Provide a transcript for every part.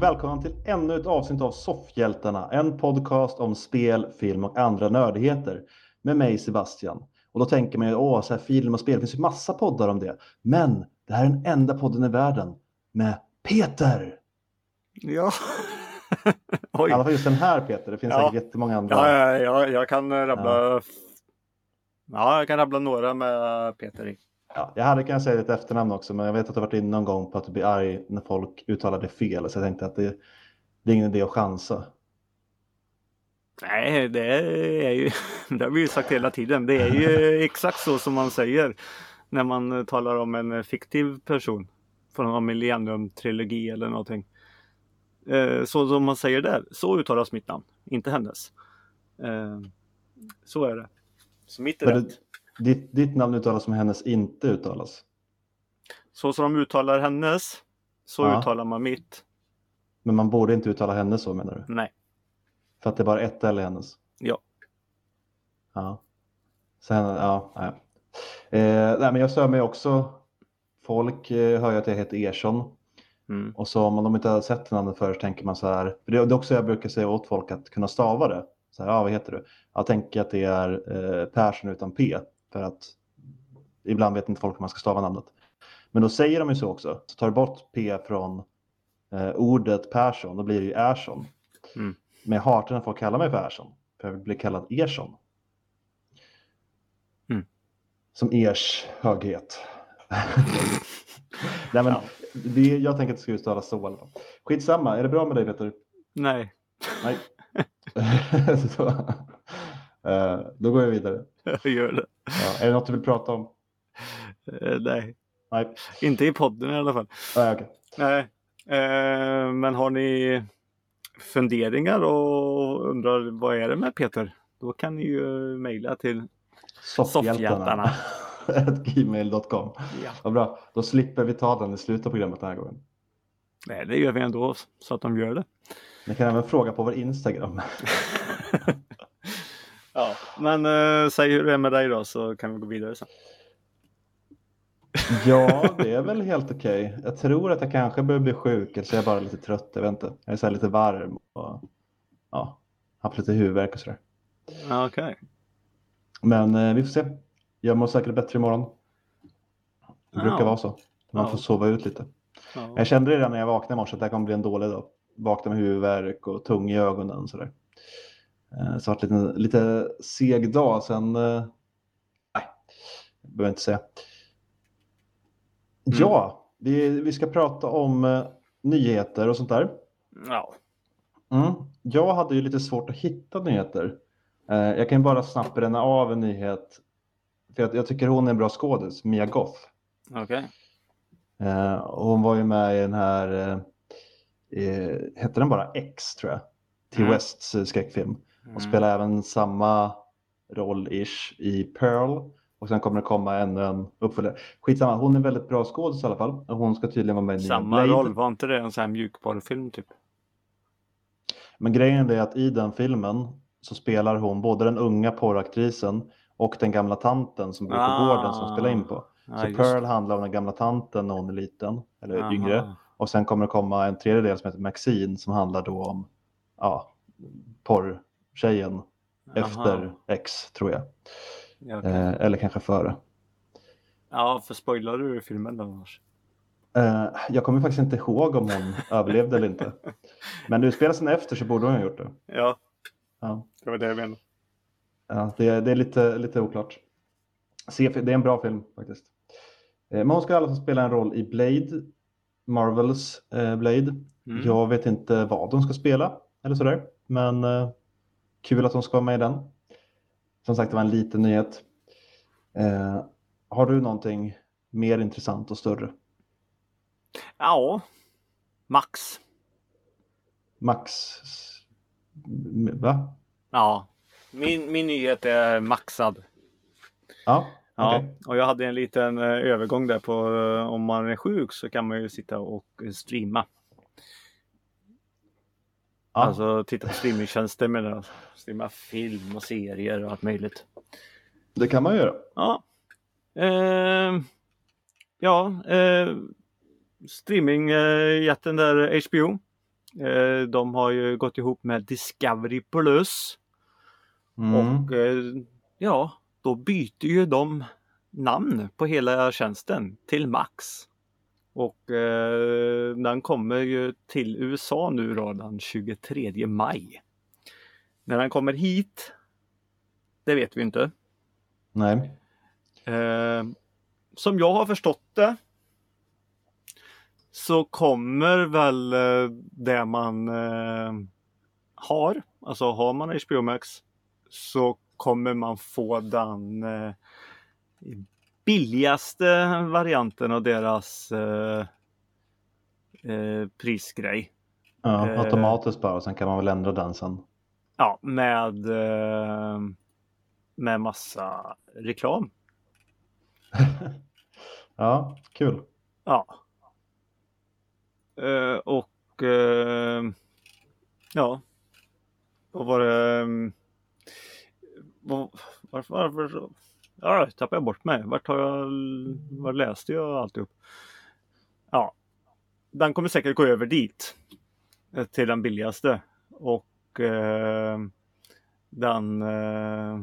Och välkomna till ännu ett avsnitt av Soffhjältarna, en podcast om spel, film och andra nördigheter med mig Sebastian. Och då tänker man ju, åh, så här, film och spel, det finns ju massa poddar om det. Men det här är den enda podden i världen med Peter. Ja. I alla fall just den här Peter, det finns Ja. säkert jättemånga andra. Ja, ja, ja, jag kan rabbla. Ja. jag kan rabbla några med Peter i. Ja, jag hade kunnat säga ditt efternamn också, men jag vet att du har varit inne någon gång på att du blir arg när folk uttalar det fel. Så jag tänkte att det, det är ingen idé att chansa. Nej, det är ju, det har vi ju sagt hela tiden. Det är ju exakt så som man säger när man talar om en fiktiv person från en Millennium-trilogi eller någonting. Eh, Så som man säger där, så uttalas mitt namn, inte hennes. Eh, Så är det. Så mitt är rätt. Ditt, ditt namn uttalas som hennes inte uttalas. Så som de uttalar hennes, så Ja. uttalar man mitt. Men man borde inte uttala henne så menar du? Nej. För att det är bara ett L i hennes? Ja. Ja. Henne, ja, nej. Eh, nej, men jag stör mig också. Folk eh, hör ju att jag heter Ersson. Mm. Och så om de inte har sett namnet förr så tänker man så här. För det det är också jag brukar säga åt folk att kunna stava det. Så här, ja, vad heter du? Jag tänker att det är eh, Persson utan P. För att ibland vet inte folk hur man ska stava namnet. Men då säger de ju så också. Så tar du bort P från eh, ordet Persson, då blir det ju Ersson. Mm. Men jag hatar när folk kallar mig för Ersson. För jag bli kallad Ersson. Mm. Som ers höghet. Nej, men Ja. det, jag tänker att det ska uttalas så. fall. Skitsamma, är det bra med dig Peter? Nej, Nej. så, eh, då går jag vidare. jag gör det. Ja, är det något du vill prata om? Eh, Nej, Nej, inte i podden i alla fall. Nej okej. Nej, eh, men har ni funderingar och undrar vad är det med Peter? Då kan ni ju mejla till Soffhjältarna. Gmail.com. ja. Vad bra, då slipper vi ta den i slutet av programmet den här gången. Nej, det gör vi ändå så att de gör det. Ni kan även fråga på vår Instagram. Men eh, säg hur det är med dig då så kan vi gå vidare sen. Ja, det är väl helt okej. Jag tror att jag kanske börjar bli sjuk, eller så är jag bara lite trött. Jag vet inte. Jag är så lite varm och ja, har haft lite huvudvärk och sådär. Okej. Men eh, vi får se. Jag mår säkert bättre imorgon. Det brukar Ja. vara så. Man Ja. får sova ut lite. Ja. Jag kände det redan när jag vaknade i morse att det här kommer bli en dålig dag. Vakna med huvudvärk och tung i ögonen och sådär. Eh, Så det har varit lite, lite seg dag. Sen, eh, nej, jag behöver inte säga. Ja, vi, vi ska prata om eh, nyheter och sånt där. ja. Mm. Jag hade ju lite svårt att hitta nyheter. Jag kan bara snabbt bränna av en nyhet. För jag, jag tycker hon är en bra skådis, Mia Goth. Och hon var ju med i den här, hette den bara X tror jag, till Mm. Wests skräckfilm. Mm. Och spelar även samma roll-ish i Pearl. Och sen kommer det komma ännu en uppföljare. Skitsamma, hon är väldigt bra skådis i alla fall. Hon ska tydligen vara med i Samma roll, var inte det en sån här mjukvarufilm typ? Men grejen är att i den filmen så spelar hon både den unga porraktrisen och den gamla tanten som bor på Ah. gården som spelar in på. Ja, Så just Pearl handlar om den gamla tanten när hon är liten, eller Aha. yngre. Och sen kommer det komma en tredje del som heter Maxine som handlar då om ja, porrtjejen Aha. efter X tror jag. Ja, okej. Eh, eller kanske före. ja, för spoilar du filmen annars? Eh, jag kommer faktiskt inte ihåg om hon överlevde eller inte. Men utspelar sen efter så borde hon ha gjort det. Ja, Ja. det var det jag menade. Ja, det, är- det är lite, lite oklart. Se, det är en bra film faktiskt. Eh, Men hon ska fall spela en roll i Blade, Marvels eh, Blade. Mm. Jag vet inte vad hon ska spela eller sådär, men eh, kul att hon ska vara med i den. Som sagt, det var en liten nyhet. Eh, har du någonting mer intressant och större? Ja, Max. Max? Va? Ja, min, min nyhet är maxad. Ja, Ja, och jag hade en liten eh, övergång där på eh, om man är sjuk så kan man ju sitta och eh, streama. Ja. Alltså titta på streamingtjänster med det. Streama film och serier och allt möjligt. Det kan man göra. Ja. Eh, ja, eh, streamingjätten där HBO Eh, de har ju gått ihop med Discovery Plus. Mm. Och eh, ja, då byter ju de namn på hela tjänsten till Max. Och eh, den kommer ju till USA nu då den 23 maj. När den kommer hit, det vet vi inte. Nej. Eh, som jag har förstått det så kommer väl eh, det man eh, har, alltså har man HBO Max så kommer man få den eh, billigaste varianten av deras eh, eh, prisgrej. Ja, Eh. automatiskt bara, sen kan man väl ändra den sen. Ja, med, eh, med massa reklam. ja, kul. Ja. Eh, och ja. Vad var det? Vad, varför, varför? Ja, tappade jag bort mig. Vart har jag? Var läste jag alltihop? Ja. Den kommer säkert gå över dit. Eh, till den billigaste. Och eh, den eh,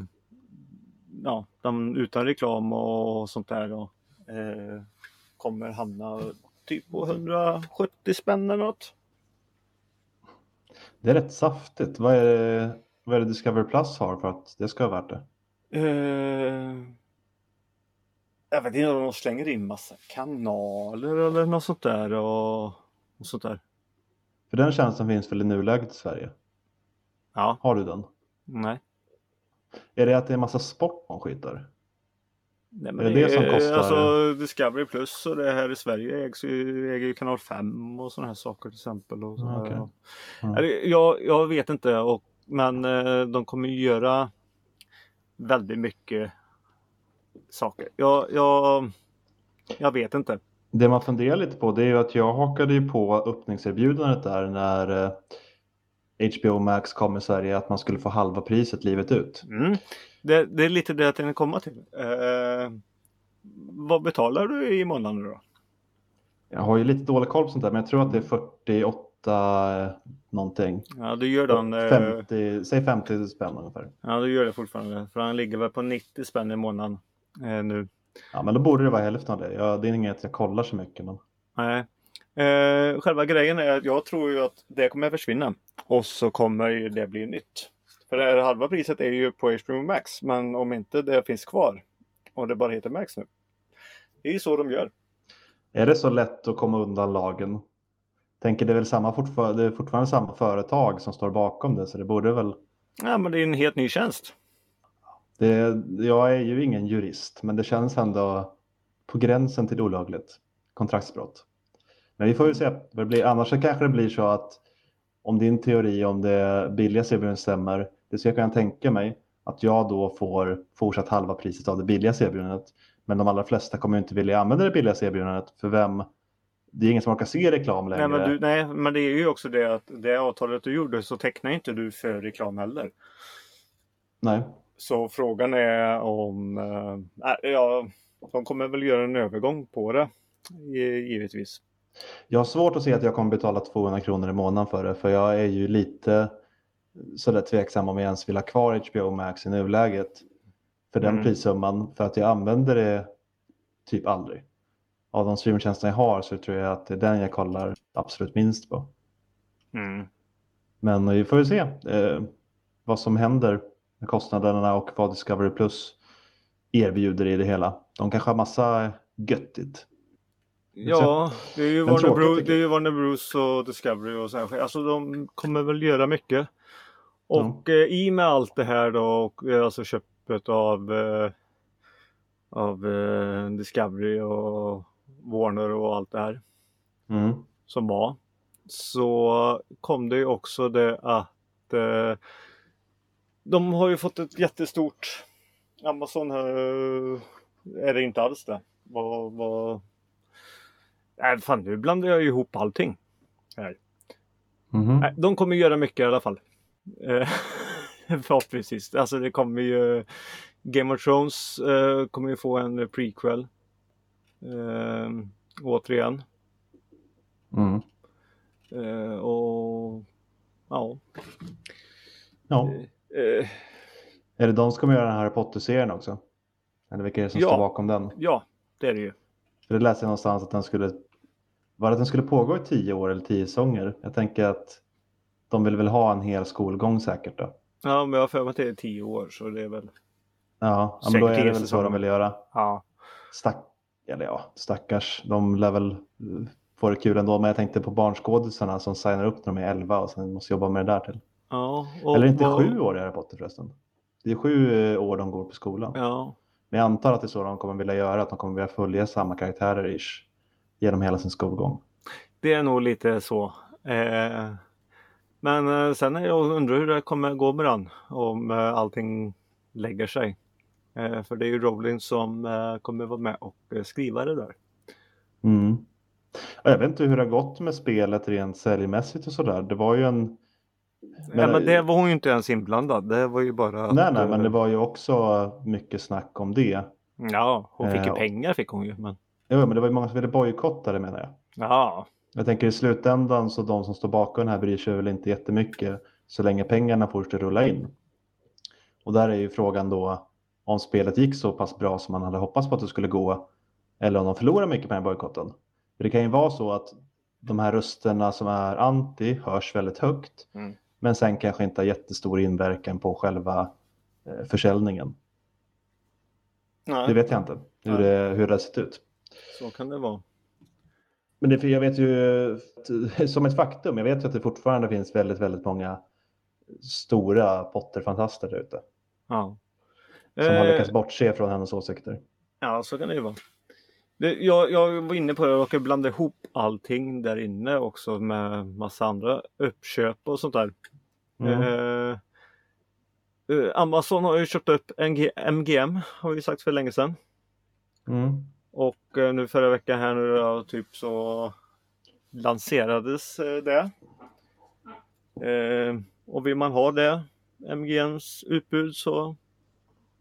Ja, den utan reklam och sånt där då. Eh, kommer hamna typ på 170 spänn eller något. Det är rätt saftigt. Vad är det, vad är det Discovery Plus har för att det ska vara värt det? Eh, jag vet inte om de slänger in massa kanaler eller något sånt där och, och sånt där. För den tjänsten finns väl i nuläget i Sverige? Ja, Har du den? nej. Är det att det är massa sport man skiter? nej Är det det som kostar? Alltså Discovery Plus och det här i Sverige ägs ju, äger ju kanal 5 och sådana här saker till exempel. Och här. okej. Mm. Jag, jag vet inte och, men eh, de kommer ju göra väldigt mycket saker. Jag, jag, jag vet inte. Det man funderar lite på det är ju att jag hakade ju på öppningserbjudandet där när eh, HBO Max kom i Sverige att man skulle få halva priset livet ut. Mm. Det, det är lite det jag tänkte komma till. Eh, vad betalar du i månaden då? Jag har ju lite dålig koll på sånt där men jag tror att det är 48 eh, någonting. Ja, du gör den. Eh, 50, säg 50 spänn ungefär. ja, du gör det fortfarande. För han ligger väl på 90 spänn i månaden eh, nu. Ja men då borde det vara hälften av det. Jag, det är inget jag kollar så mycket men Nej. Eh, själva grejen är att jag tror ju att det kommer försvinna. Och så kommer det bli nytt. För det här halva priset är ju på HBO Max. Men om inte det finns kvar och det bara heter Max nu. Det är ju så de gör. är det så lätt att komma undan lagen? Tänker det är väl samma fortfarande, det är fortfarande samma företag som står bakom det så det borde väl Ja, men det är en helt ny tjänst. Det, jag är ju ingen jurist, men det känns ändå på gränsen till olagligt kontraktsbrott. Men vi får ju se vad det blir. Annars så kanske det blir så att om din teori om det billiga erbjudandet stämmer, det ska jag kunna tänka mig att jag då får fortsatt halva priset av det billiga erbjudandet. Men de allra flesta kommer inte vilja använda det billiga erbjudandet för vem? Det är ingen som orkar se reklam längre. Nej men, du, nej, men det är ju också det att det avtalet du gjorde så tecknar inte du för reklam heller. Nej. Så frågan är om... Äh, ja, de kommer väl göra en övergång på det. gi- Givetvis. Jag har svårt att se att jag kommer betala 200 kronor i månaden för det, för jag är ju lite sådär tveksam om jag ens vill ha kvar HBO Max i nuläget för den Mm. prissumman, för att jag använder det typ aldrig. Av de streamingtjänster jag har så tror jag att det är den jag kollar absolut minst på. Mm. Men vi får ju se eh, vad som händer med kostnaderna och vad Discovery Plus erbjuder i det hela. De kanske har massa göttigt. Ja, det är ju Warner, tråkigt, tycker det är ju Warner Bros och Discovery och så här. Alltså de kommer väl göra mycket. Och eh, i med allt det här då, och, eh, alltså köpet av, eh, av eh, Discovery och Warner och allt det här. Mm. som var så kom det ju också det att eh, de har ju fått ett jättestort Amazon här, eh, är det inte alls det. Vad, vad... Nej, fan nu blandar jag ihop allting. Här. Mhm. Nej, de kommer göra mycket i alla fall. Eh, Förhoppningsvis. Alltså det kommer ju Game of Thrones eh, kommer ju få en prequel. Eh, återigen. Mm. Eh, och Ja. Eh, Är det de som kommer göra den här Harry Potter-serien också? Eller vilka är det som Ja. står bakom den? ja, det är det ju. För det läste jag någonstans att den skulle, var det att den skulle pågå i tio år eller tio säsonger? Jag tänker att de vill väl ha en hel skolgång säkert då. Ja, men jag har för mig att det är tio år så det är väl. Ja, ja men då är det väl så de vill göra. Ja, Stack, eller ja, stackars. De lär väl eh, få det kul ändå. Men jag tänkte på barnskådisarna som signar upp när de är 11 och sen måste jobba med det där till. ja. Eller inte vad- sju år i Harry Potter förresten. Det är sju eh, år de går på skolan. Ja, Men jag antar att det är så de kommer vilja göra. Att de kommer vilja följa samma karaktärer ish. Genom hela sin skolgång. det är nog lite så. Eh, men eh, sen är jag undrar hur det kommer gå med den om allting lägger sig. Eh, för det är ju Rowling som eh, kommer vara med och eh, skriva det där. Mm. Jag vet inte hur det har gått med spelet rent säljmässigt och sådär. Det var ju en... Men, men det var hon ju inte ens inblandad. Det var ju bara Nej, nej, men det var ju också mycket snack om det. Ja, hon fick ju Eh, pengar fick hon ju. Men... Jo, men det var ju många som ville bojkotta det menar jag. Ja, Jag tänker i slutändan så de som står bakom den här bryr sig väl inte jättemycket så länge pengarna fortsätter rulla in. Och där är ju frågan då om spelet gick så pass bra som man hade hoppats på att det skulle gå eller om de förlorar mycket på den här bojkotten. För det kan ju vara så att de här rösterna som är anti hörs väldigt högt Mm. men sen kanske inte har jättestor inverkan på själva eh, försäljningen. nej, Det vet jag inte hur det, hur det har sett ut. så kan det vara. Men det, jag vet ju som ett faktum, jag vet ju att det fortfarande finns väldigt, väldigt många stora Potter-fantaster där ute. Ja. Som har Eh, lyckats bortse från hennes åsikter. Ja, så kan det ju vara. Det, jag, jag var inne på det, jag råkade blanda ihop allting där inne också med massa andra uppköp och sånt där. Mm. Eh, eh, Amazon har ju köpt upp NG, MGM, har vi sagt för länge sedan. Mm. Och eh, nu förra veckan här nu då, typ så lanserades eh, det. Eh, och vill man ha det, MGMs utbud, så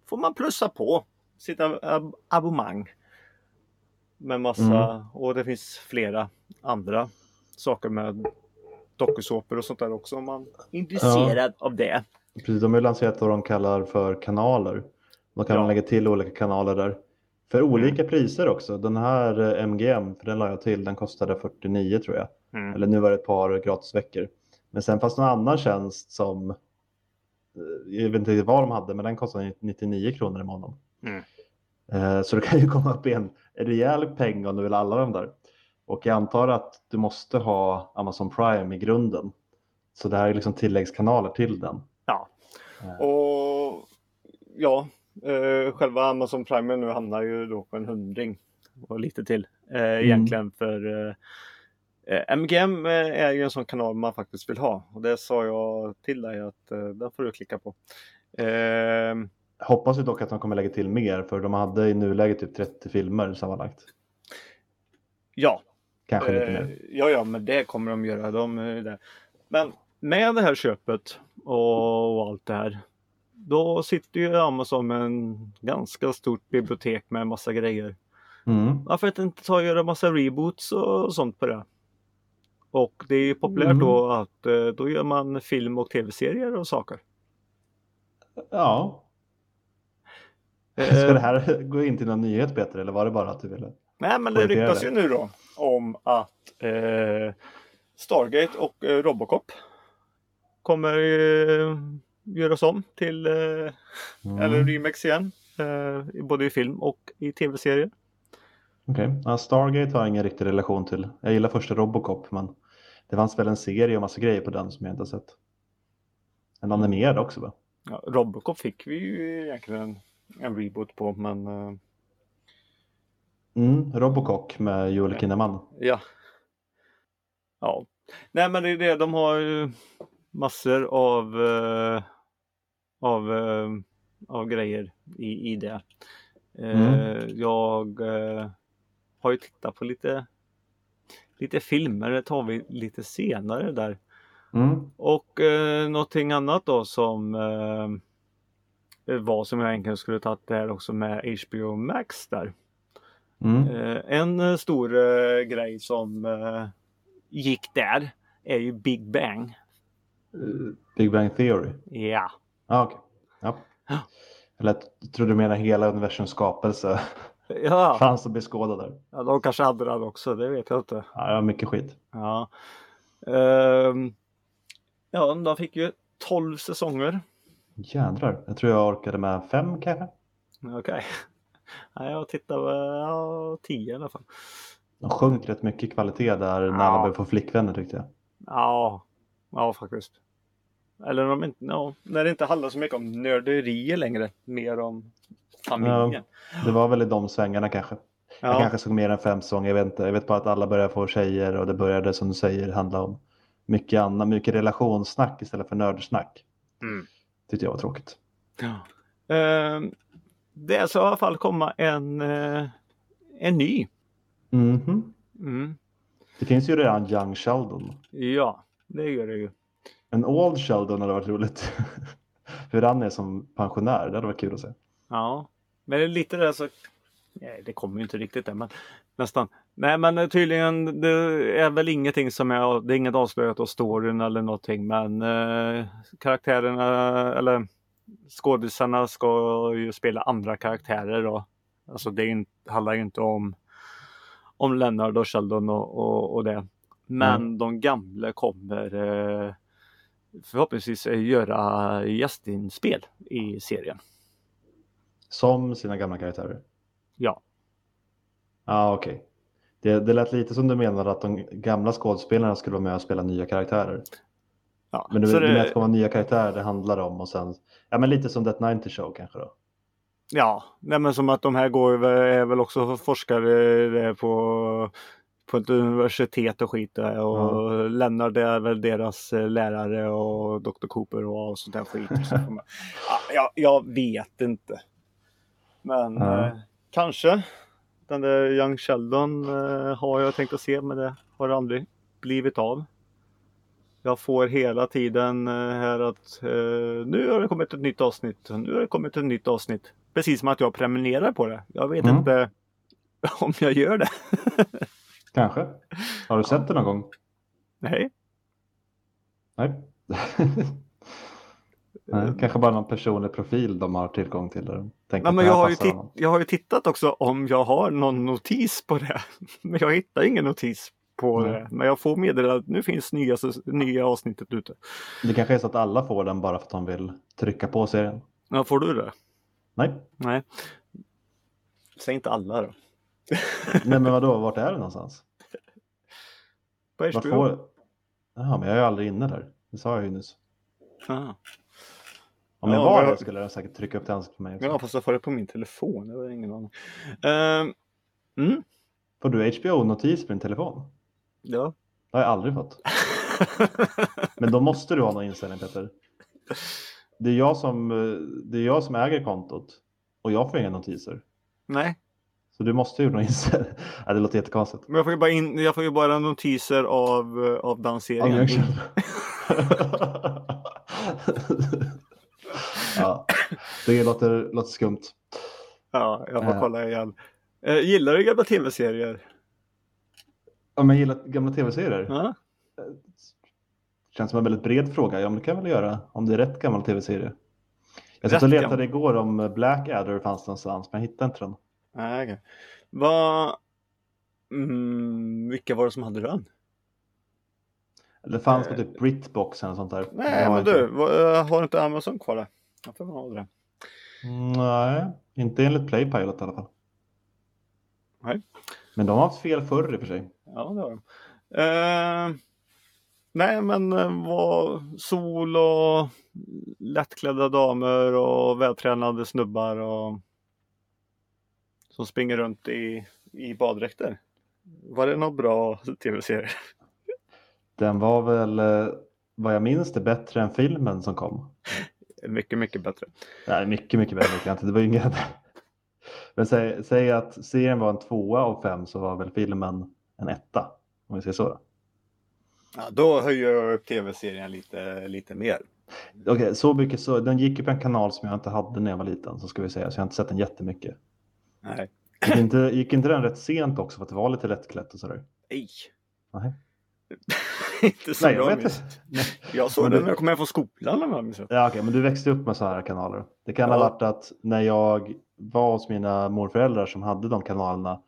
får man plussa på sitt ab- ab- abonnemang. Med massa, Mm. och det finns flera andra saker med dokusåpor och sånt där också om man är intresserad av det. Precis, de har ju lanserat vad de kallar för kanaler. Då kan Ja. man lägga till olika kanaler där. För olika priser också. Den här eh, MGM, för den la jag till, den kostade 49 tror jag. Mm. Eller nu var det ett par gratisveckor. Men sen fanns det någon annan tjänst som, eh, jag vet inte vad de hade, men den kostade 99 kronor i månaden. Mm. Eh, Så det kan ju komma upp i en rejäl peng om du vill alla de där. Och jag antar att du måste ha Amazon Prime i grunden. Så det här är liksom tilläggskanaler till den. Ja. Eh, Och ja, eh, själva Amazon Prime nu hamnar ju då på en hundring och lite till eh, egentligen för eh, eh, MGM eh, är ju en sån kanal man faktiskt vill ha och det sa jag till dig att eh, den får du klicka på. Eh, Hoppas ju dock att de kommer lägga till mer för de hade i nuläget typ 30 filmer sammanlagt. ja, Kanske lite eh, mer. ja, ja, men det kommer de göra. De, där. Men med det här köpet och, och allt det här. Då sitter ju Amazon med en ganska stort bibliotek med massa grejer. Mm. Varför inte ta och göra massa reboots och sånt på det? Och det är populärt Mm. då att eh, då gör man film och tv-serier och saker. Ja. Eh, Ska det här gå in till någon nyhet Peter eller var det bara att du ville? Nej men det ryktas ju nu då om att eh, Stargate och eh, Robocop kommer eh, göras om till eh, Mm. eller remakes igen. Eh, både i film och i tv-serier. Okej. Ja, Stargate har jag ingen riktig relation till. Jag gillar första Robocop men det fanns väl en serie och massa grejer på den som jag inte har sett. En animerad också va? Ja, Robocop fick vi ju egentligen en, en reboot på men eh, Mm, Robocop med Joel Kinnaman. Ja. Ja. Nej men det är det, de har ju massor av eh, av, eh, av grejer i, i det. Mm. Jag har ju tittat på lite lite filmer, det tar vi lite senare där. Mm. Och eh, någonting annat då som eh, var som jag egentligen skulle tagit där också med HBO Max där. Mm. Eh, en eh, stor eh, grej som eh, gick där är ju Big Bang. Big Bang Theory? Ja. Ah, okej. Ja. Jag trodde du menade hela universums skapelse Ja, fanns att beskåda där. ja de kanske hade den också, det vet jag inte. Ja, det var mycket skit. Ja. Ehm, ja, de fick ju 12 säsonger. Jädrar, jag tror jag orkade med fem kanske. Okej. Ja, jag tittade, ja, 10 i alla fall. De sjönk rätt mycket i kvalitet där när Ja. alla började få flickvänner tyckte jag. Ja, ja faktiskt. Eller om inte, ja, när det inte handlar så mycket om nörderier längre, mer om familjen. Det var väl i de svängarna kanske. Jag Ja, kanske såg mer än fem säsonger, jag vet inte. Jag vet bara att alla började få tjejer och det började som du säger handla om mycket annat, mycket relationssnack istället för nördsnack. Mm. Tyckte jag var tråkigt. ja. Ehm, det ska i alla fall komma en, eh, en ny. Mhm. Mm. Det finns ju redan Young Sheldon. Ja, det gör det ju. En Old Sheldon hade varit roligt. Hur han är som pensionär, det hade varit kul att se. Ja, men det är lite det så. Nej, det kommer ju inte riktigt än, men nästan. Nej, men tydligen det är väl ingenting som är. Det är inget avslöjat av storyn eller någonting, men eh, karaktärerna eller skådisarna ska ju spela andra karaktärer då. Alltså det inte, handlar ju inte om om Leonard och Sheldon och, och, och det. Men Mm. de gamla kommer eh, förhoppningsvis göra gästinspel i serien. Som sina gamla karaktärer. Ja. Ja, ah, okej. Det, det lät lite som du menade att de gamla skådespelarna skulle vara med och spela nya karaktärer. Ja, Men du, så du menar det, att det kommer nya karaktärer det handlar om och sen, ja men lite som That 90 Show kanske då. ja, nej men som att de här går är väl också forskare där på, på ett universitet och skit där, och Lennart är väl deras eh, lärare och Dr. Cooper och sånt där skit. Ja, jag, jag vet inte. Men eh, kanske. Den där Young Sheldon eh, har jag tänkt att se men det har aldrig blivit av. Jag får hela tiden eh, här att eh, nu har det kommit ett nytt avsnitt. Nu har det kommit ett nytt avsnitt. Precis som att jag prenumererar på det. Jag vet Mm. inte om jag gör det. Kanske. Har du sett det någon gång? Nej. Nej. Nej, kanske bara någon personlig profil de har tillgång till. Där Nej, men jag har, ju honom. jag har ju tittat också om jag har någon notis på det. Men jag hittar ingen notis på Nej. det. Men jag får meddelat att nu finns nya, nya avsnittet ute. Det kanske är så att alla får den bara för att de vill trycka på serien. Ja, får du det? Nej, Nej. Säg inte alla då. Nej men vadå, vart är det någonstans? På HBO? får... Jaha, men jag är aldrig inne där. Det sa jag ju nyss. Ah. Om jag Ja, var det skulle jag säkert trycka upp det ansiktet på mig också. Ja, fast jag får det på min telefon. Det var ingen aning. Ehm, mm. Får du HBO-notis på din telefon? Ja. Det har jag aldrig fått. Men då måste du ha någon inställning Peter. Det är jag som, eh, det är jag som äger kontot och jag får inga notiser. Nej, Så du måste ju ha någon inställning. Ja, det låter jättekonstigt. men jag får ju bara, in, jag får ju bara notiser av, eh, av den Ja, ja, det låter, låter skumt. Ja, jag får Ja. kolla igen. Eh, gillar du gamla tv-serier? Om jag gillar gamla tv-serier? Ja. Känns som en väldigt bred fråga. Ja, men det kan jag väl göra. Om det är rätt gammal tv-serie. Jag satt och letade igår om Blackadder fanns någonstans, men jag hittade inte den. Nej, okej. Vad... Mm, vilka var det som hade den? Det fanns på Eh, typ Britbox eller sånt där. Nej, men inte- du, eh, har inte Amazon kvar där? Jag får ha det. Nej, inte enligt Playpilot i alla fall. Nej. Men de har haft fel förr i och för sig. Ja, det har de. Eh, nej, men eh, vad sol och lättklädda damer och vältränade snubbar och som springer runt i, i baddräkter. Var det någon bra tv-serie? Den var väl, eh, vad jag minns det, bättre än filmen som kom. Mycket, mycket bättre. Nej, mycket, mycket bättre. inte. Det var ju ingen... Men säg, säg att serien var en tvåa av fem så var väl filmen en etta. Om vi säger så. Ja, då höjer jag upp tv-serien lite, lite mer. Okej, så mycket så. Den gick ju på en kanal som jag inte hade när jag var liten, så ska vi säga. Så jag har inte sett den jättemycket. Nej. Gick inte, gick inte den rätt sent också för att det var lite lättklätt och sådär? Nej. Nej. inte så Nej, jag vet inte. Jag såg det när jag kom hem från skolan. om jag minns rätt. Ja, okej, men du växte upp med så här kanaler. Det kan ha Ja. varit att när jag var hos mina morföräldrar som hade de kanalerna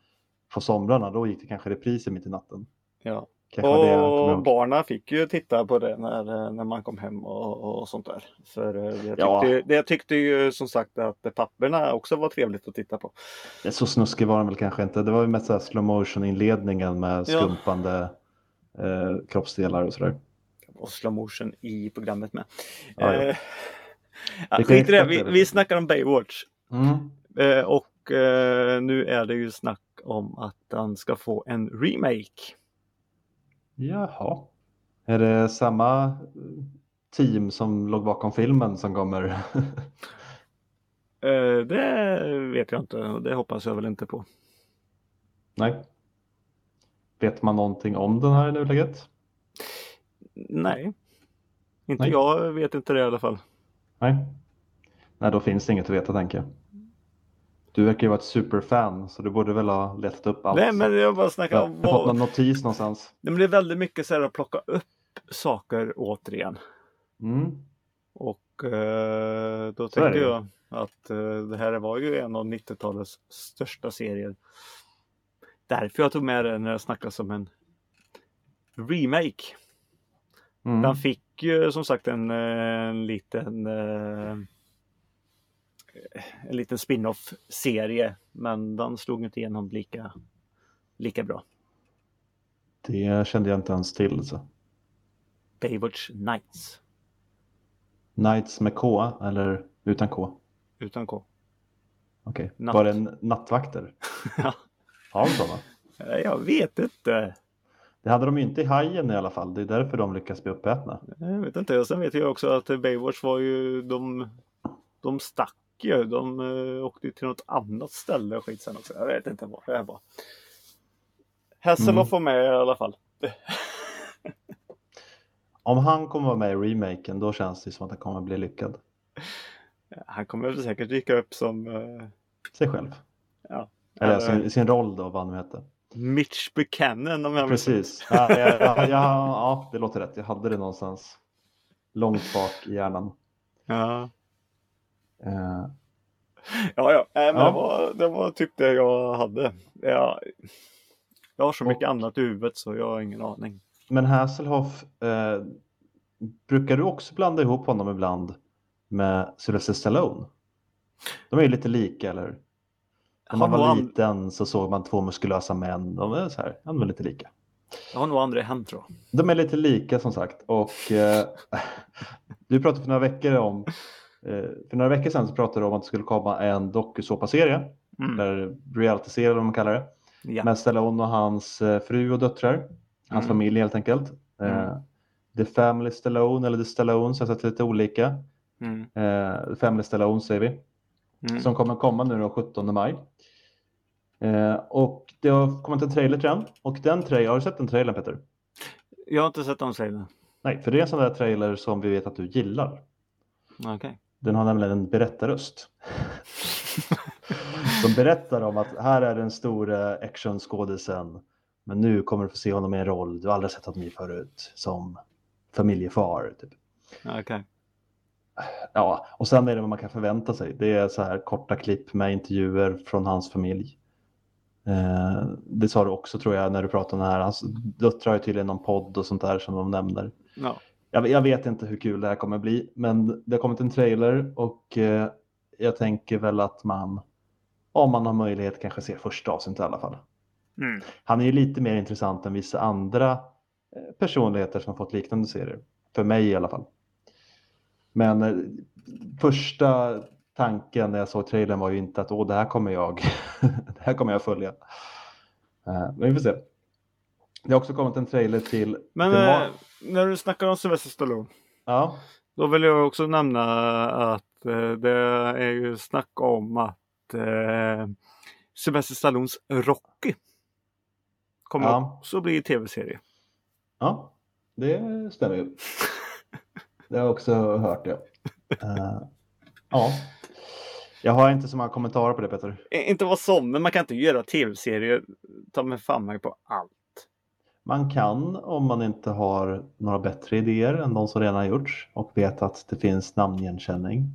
på somrarna, då gick det kanske repriser mitt i natten. Ja. Kanske jag Och barnen fick ju titta på det när, när man kom hem och, och sånt där. För eh, det tyckte, Ja. det tyckte ju som sagt att papperna också var trevligt att titta på. Så snuskig var den väl kanske inte. Det var ju mest slow motion inledningen med Ja. Eh, kroppsdelar och sådär. Och slow motion i programmet med. Ja, ja. Eh, ja, skit det, vi, vi snackar om Baywatch. Mm. Eh, och eh, nu är det ju snack om att den ska få en remake. Jaha. Är det samma eh, team som låg bakom filmen som kommer? Eh, det vet jag inte och det hoppas jag väl inte på. Nej. Vet man någonting om den här i nuläget? Nej. Inte Nej. jag vet inte det i alla fall. Nej. Nej, då finns det inget att veta tänker jag. Du verkar ju vara ett superfan så du borde väl ha letat upp allt. Nej men jag bara snackar Ja, om jag har fått någon notis någonstans. Nej, men det är väldigt mycket så här att plocka upp saker återigen. Mm. Och eh, då Så ju. jag att eh, det här var ju en av 90-talets största serier. Därför jag tog med det när det snackas om en remake. Mm. Den fick ju som sagt en, eh, en liten eh, en liten spin-off serie men den slog inte igenom lika, lika bra. Det kände jag inte ens till. Så. Baywatch Nights Nights med K eller utan K? utan K. Okej. Natt. Var det en nattvakter? Ja. Har de sådana? Eh, Jag vet inte. Det hade de ju inte i Hajen i alla fall. Det är därför de lyckas bli uppätna. Jag vet inte. Och sen vet jag också att Baywatch var ju de, de stack ju. De uh, åkte till något annat ställe och skit sen också. Jag vet inte vad det var. Hasselhoff var med i alla fall. Om han kommer vara med i remaken då känns det som att han kommer bli lyckad. Han kommer säkert dyka upp som eh, Sig själv. Ja. Eller Eller- sin, sin roll då, vad han heter. Mitch Buchanan om jag. Precis. Ja, ja, ja, ja, ja, det låter rätt. Jag hade det någonstans långt bak i hjärnan. Ja, Eh, ja. ja. Nej, men Ja. Det, var, det var typ det jag hade. Jag, jag har så mycket Och- annat i huvudet så jag har ingen aning. Men Hasselhoff, eh, brukar du också blanda ihop honom ibland med Sylvester Stallone? De är ju lite lika, eller hur? När man var liten så såg man två muskulösa män. De är så här, de är lite lika. Jag har nog aldrig hänt tror jag. De är lite lika som sagt. Och eh, du pratade för några veckor om eh, för några veckor sedan så pratade du om att det skulle komma en dokusåpaserie Mm. eller reality-serie vad man kallar det. Ja. Med Stallone och hans eh, fru och döttrar. Hans Mm. familj helt enkelt. Eh, Mm. The Family Stallone eller The Stallones, jag har sett lite olika. Mm. Eh, The Family Stallone säger vi. Mm. Som kommer komma nu den 17 maj. Eh, och det har kommit en trailer till den. Och den trailer, har du sett den trailern Peter? Jag har inte sett de trailern. Nej, för det är en sån där trailer som vi vet att du gillar. Okej. Den har nämligen en berättarröst. som berättar om att här är den stora actionskådisen. Men nu kommer du få se honom i en roll du aldrig sett honom i förut. Som familjefar. Typ. Okej. Ja, och sen är det vad man kan förvänta sig. Det är så här korta klipp med intervjuer från hans familj. Eh, det sa du också tror jag när du pratade om det här. Hans döttrar har tydligen någon podd och sånt där som de nämner. Ja. Jag, jag vet inte hur kul det här kommer bli, men det har kommit en trailer och eh, jag tänker väl att man, om man har möjlighet, kanske ser första avsnittet i alla fall. Mm. Han är ju lite mer intressant än vissa andra eh, personligheter som har fått liknande serier. För mig i alla fall. Men eh, första tanken när jag såg trailern var ju inte att Åh, det här kommer jag, det här kommer jag följa. Eh, men vi får se. Det har också kommit en trailer till Men Mar- eh, när du snackar om Sylvester Stallone. Ja, Då vill jag också nämna att eh, det är ju snack om att eh, Sylvester Stallones Rocky kommer Ja. också bli tv-serie. Ja, det stämmer ju. Det har jag också hört det. Eh, ja. Jag har inte så många kommentarer på det Peter. Inte vad som, men man kan inte göra tv-serier ta med fan mig på allt. man kan om man inte har några bättre idéer än de som redan har gjorts och vet att det finns namnigenkänning.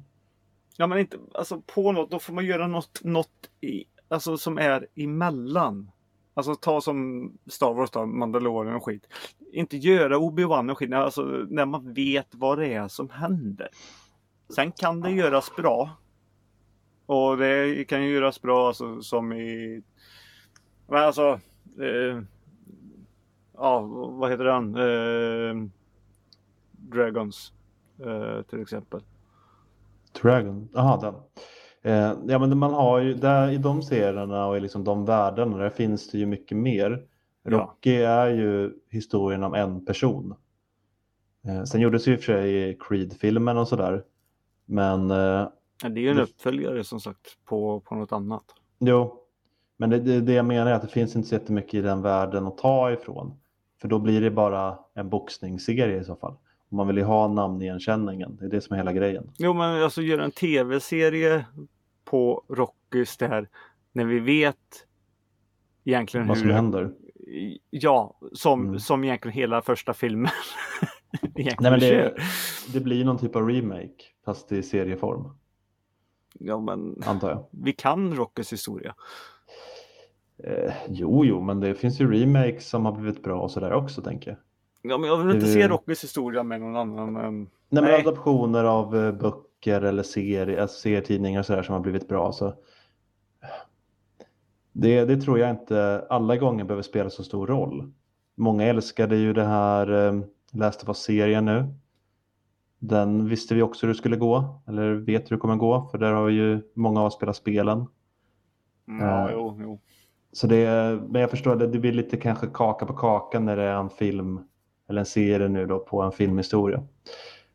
Ja men inte, alltså på något, då får man göra något, något i, alltså som är emellan. Alltså ta som Star Wars då, Mandalorian och skit. Inte göra Obi-Wan och skit, alltså när man vet vad det är som händer. Sen kan det göras bra. Och det kan ju göras bra alltså, som i... Men alltså... Eh, ja, vad heter den? Eh, Dragons. Eh, till exempel. Dragon, jaha den. Eh, ja men man har ju, där, i de serierna och i liksom de världarna där finns det ju mycket mer. Ja. Rocky är ju historien om en person. Eh, sen gjordes ju i och för sig Creed-filmen och sådär. Men eh, Ja, Det är ju en Det- uppföljare som sagt på, på något annat. jo, men det, det, det jag menar är att det finns inte så jättemycket i den världen att ta ifrån. För då blir det bara en boxningsserie i så fall. Man vill ju ha namnigenkänningen, det är det som är hela grejen. Jo men alltså göra en tv-serie på Rockys där när vi vet egentligen Vad som hur... händer. Ja, som, Mm. som egentligen hela första filmen. Nej, men det, det blir någon typ av remake, fast i serieform, Ja men antar jag. vi kan Rockys historia. Eh, jo, jo, men det finns ju remakes som har blivit bra och sådär också, tänker jag. Ja, men jag vill inte Det- se Rockys historia med någon annan än... Nej, men adaptioner av eh, böcker eller serier, alltså serietidningar och sådär som har blivit bra. Så det, det tror jag inte alla gånger behöver spela så stor roll. Många älskade ju det här eh, Last of Us-serien nu. Den visste vi också hur det skulle gå, eller vet hur det kommer gå, för där har ju många av oss spelat spelen. Ja, Eh. jo, jo. Så det, men jag förstår det, det blir lite kanske kaka på kakan när det är en film eller en serie nu då på en filmhistoria.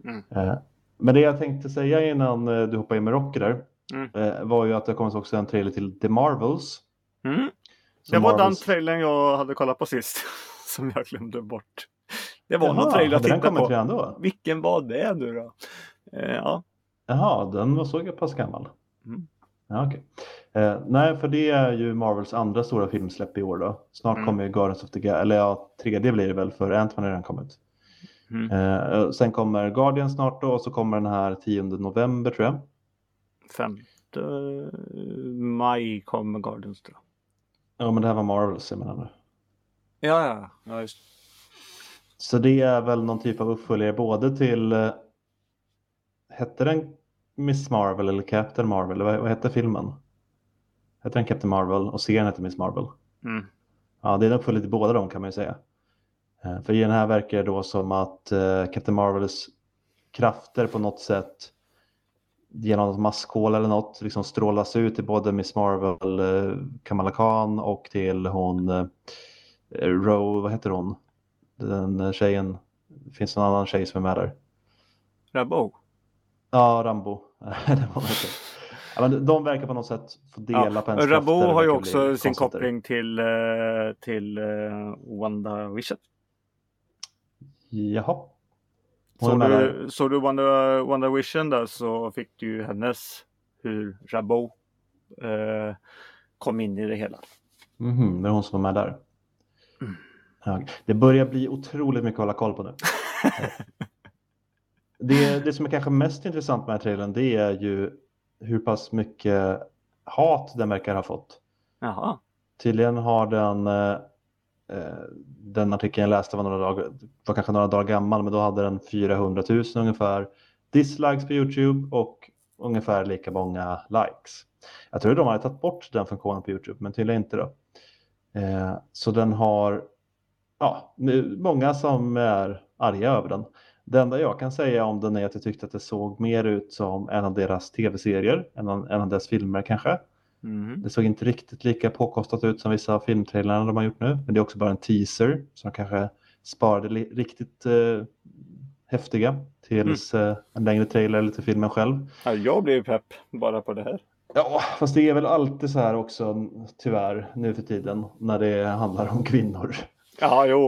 Mm. Eh, Men det jag tänkte säga innan eh, du hoppade in med Rocky där Mm. eh, var ju att det kommer också en trailer till The Marvels. Mm. Det var den Marvels- trailern jag hade kollat på sist. Som jag glömde bort. Det var Jaha, någon trailer jag den tittade kommit på. redan då? Vilken var det nu då? Eh, ja. Jaha, den var så pass gammal. Mm. Ja, okej. eh, nej, för det är ju Marvels andra stora filmsläpp i år då. Snart Mm. kommer ju Guardians of the Galaxy, eller ja, tredje blir det väl för Ant-Man har redan kommit. Mm. Eh, sen kommer Guardian snart då och så kommer den här 10 november tror jag. Femte maj kommer Guardians tror jag. Ja, men det här var Marvels jag menar nu. Ja, ja, ja just Så det är väl någon typ av uppföljare både till, eh, hette den Miss Marvel eller Captain Marvel? Vad, vad hette filmen? Hette den Captain Marvel och serien hette Miss Marvel? mm. Ja, det är en uppföljare till båda dem kan man ju säga. Eh, För i den här verkar det då som att eh, Captain Marvels krafter på något sätt genom något maskhål eller något liksom strålas ut till både Miss Marvel, eh, Kamala Khan och till hon Row, vad heter hon? Den tjejen, det finns någon annan tjej som är med där. Rabbo. Ja, Rambo. Ja, men de verkar på något sätt få dela Ja. på ens krafter, har ju också sin koppling till, till Wanda Vision. Jaha. Hon är Så med där. du, så du Wanda, Wanda Vision där så fick du ju hennes hur Rabbo eh, kom in i det hela. Mhm, det är hon som var med där. Mm. Ja, det börjar bli otroligt mycket att hålla koll på nu. det, det som är kanske mest intressant med den här trailern det är ju hur pass mycket hat den verkar ha fått. Jaha. Tydligen har den, eh, Eh, den artikeln jag läste var, några dagar, var kanske några dagar gammal men då hade den 400 000 ungefär dislikes på Youtube och ungefär lika många likes. Jag tror de hade tagit bort den funktionen på Youtube men tydligen inte då. Eh, så den har ja, många som är arga över den. Det enda jag kan säga om den är att jag tyckte att det såg mer ut som en av deras tv-serier än en en av deras filmer kanske. Mhm. Det såg inte riktigt lika påkostat ut som vissa av filmtrailerna de har gjort nu. Men det är också bara en teaser som kanske sparade riktigt eh, häftiga tills Mm. eh, en längre trailer eller till filmen själv. Ja, jag blev pepp bara på det här. Ja, fast det är väl alltid så här också tyvärr nu för tiden när det handlar om kvinnor. Ja, jo.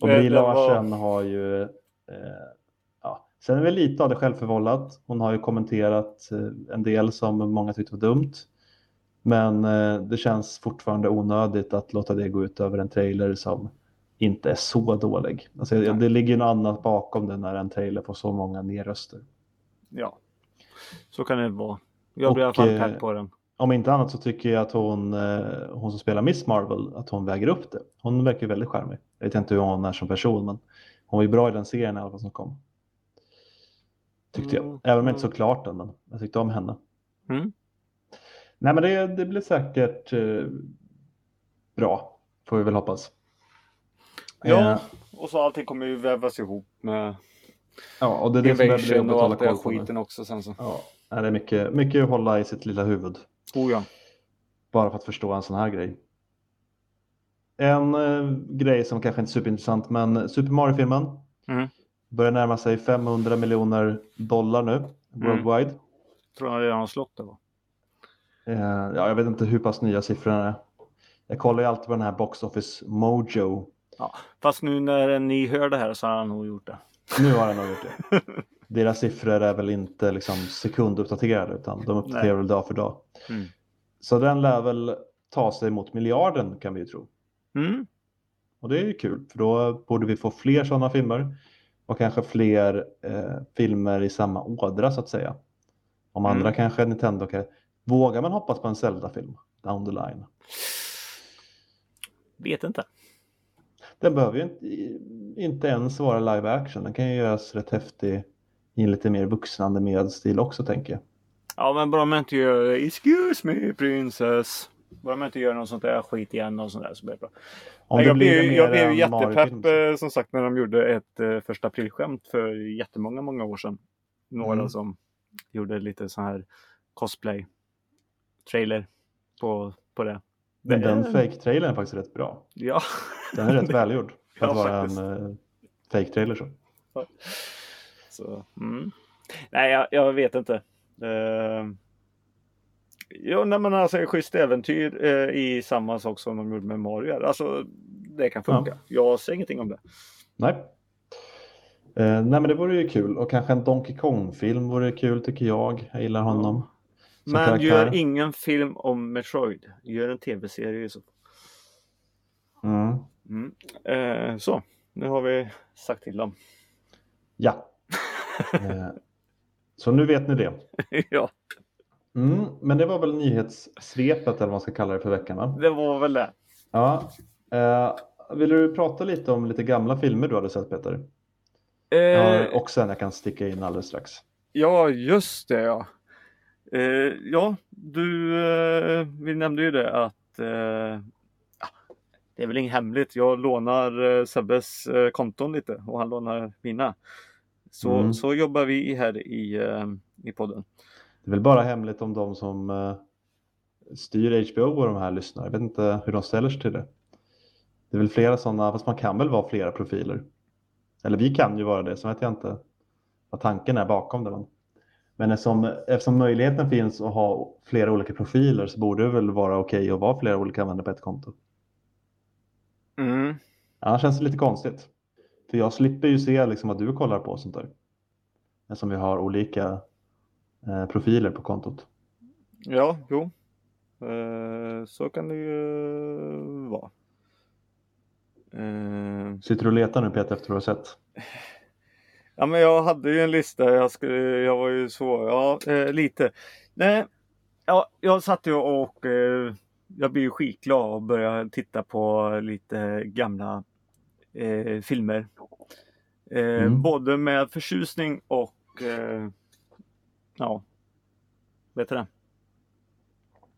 Och Brie det var- Larsen har ju, eh, ja, sen är väl lite av det självförvållat. Hon har ju kommenterat eh, en del som många tyckte var dumt. Men eh, det känns fortfarande onödigt att låta det gå ut över en trailer som inte är så dålig. Alltså, det ligger ju något annat bakom det när en trailer får så många nerröster. Ja, så kan det vara. Jag blir i alla fall eh, pepp på den. Om inte annat så tycker jag att hon, eh, hon som spelar Miss Marvel, att hon väger upp det. Hon verkar väldigt charmig. Jag vet inte hur hon är som person, men hon var ju bra i den serien i alla fall som kom. Tyckte Mm, jag. Även om jag inte mm. så klart den, men jag tyckte om henne. Mm. Nej, men det, det blir säkert eh, bra, får vi väl hoppas. Ja, Eh, och så allting kommer ju vävas ihop med ja, och det är det som börjar bli Invasion jobbigt och allt det skiten också sen så. Ja, det är mycket, mycket att hålla i sitt lilla huvud. Oh ja. Bara för att förstå en sån här grej. En eh, grej som kanske inte är superintressant, men Super Mario-filmen Mm. börjar närma sig 500 miljoner dollar nu, worldwide. Tror jag redan har slått det va? Eh, ja, jag vet inte hur pass nya siffrorna är. Jag kollar ju alltid på den här Box Office Mojo. Fast nu när ni hör det här så har han nog gjort det. Nu har den nog gjort det. Deras siffror är väl inte liksom sekunduppdaterade utan de uppdaterar väl dag för dag. Mm. Så den lär väl ta sig mot miljarden kan vi ju tro. Mm. Och det är ju kul för då borde vi få fler sådana filmer och kanske fler eh, filmer i samma ådra så att säga. Om andra Mm. kanske Nintendo kan... Vågar man hoppas på en Zelda-film down the line? Vet inte. Den behöver ju inte, inte ens vara live action. Den kan ju göras rätt häftig i en lite mer vuxnande medstil också tänker jag. Ja men bara man inte gör Excuse me princess. Bara man inte gör något sånt där skit igen och sånt där så blir det bra. Om Nej, det jag, blir blev, jag blev jättepepp så- eh, som sagt när de gjorde ett eh, första aprilskämt för jättemånga, många år sedan. Några Mm. som gjorde lite sån här cosplay trailer på, på det. Men den fake-trailern är faktiskt rätt bra. Ja, Den är rätt välgjord för att Ja, vara faktiskt. en uh, fake-trailer. Så. så. Mm. Nej, jag, jag vet inte. Uh, ja, nej, men alltså schysst äventyr eh, i samma sak som de gjorde med Mario. Alltså, det kan funka. Jag säger ingenting om det. Nej. Eh, nej men det vore ju kul och kanske en Donkey Kong-film vore kul tycker jag. Jag gillar honom. Som Men karaktär. gör ingen film om Metroid. Gör en tv-serie så Mm. mm. eh, Så, nu har vi sagt till dem. Ja. Eh, så nu vet ni det. ja, Mm, men det var väl nyhetssvepet eller vad man ska kalla det för veckan va? det var väl det. Ja. Eh, vill du prata lite om lite gamla filmer du hade sett Peter? Eh, Jag har också en jag kan sticka in alldeles strax. Ja, just det ja. Eh, ja, du, eh, vi nämnde ju det att eh, det är väl inget hemligt. Jag lånar eh, Sebbes eh, konton lite och han lånar mina. Så, Mm. så jobbar vi här i, eh, i podden. Det är väl bara hemligt om de som styr HBO och de här lyssnar. Jag vet inte hur de ställer sig till det. Det är väl flera sådana, fast man kan väl vara flera profiler. Eller vi kan ju vara det, så vet jag inte vad tanken är bakom det. Men, men eftersom, eftersom möjligheten finns att ha flera olika profiler så borde det väl vara okej att vara flera olika användare på ett konto. Mm. Annars känns det lite konstigt. För jag slipper ju se liksom vad du kollar på och sånt där. Eftersom vi har olika eh, profiler på kontot. Ja, jo. Eh, så kan det ju vara. Eh, Sitter du och letar nu Peter efter vad du har sett? Ja men jag hade ju en lista, jag, skulle, jag var ju så, ja eh, lite. Nej, ja, jag satt ju och eh, jag blev ju skitglad och började titta på lite gamla eh, filmer. Eh, Mm. Både med förtjusning och eh, ja, vet du det?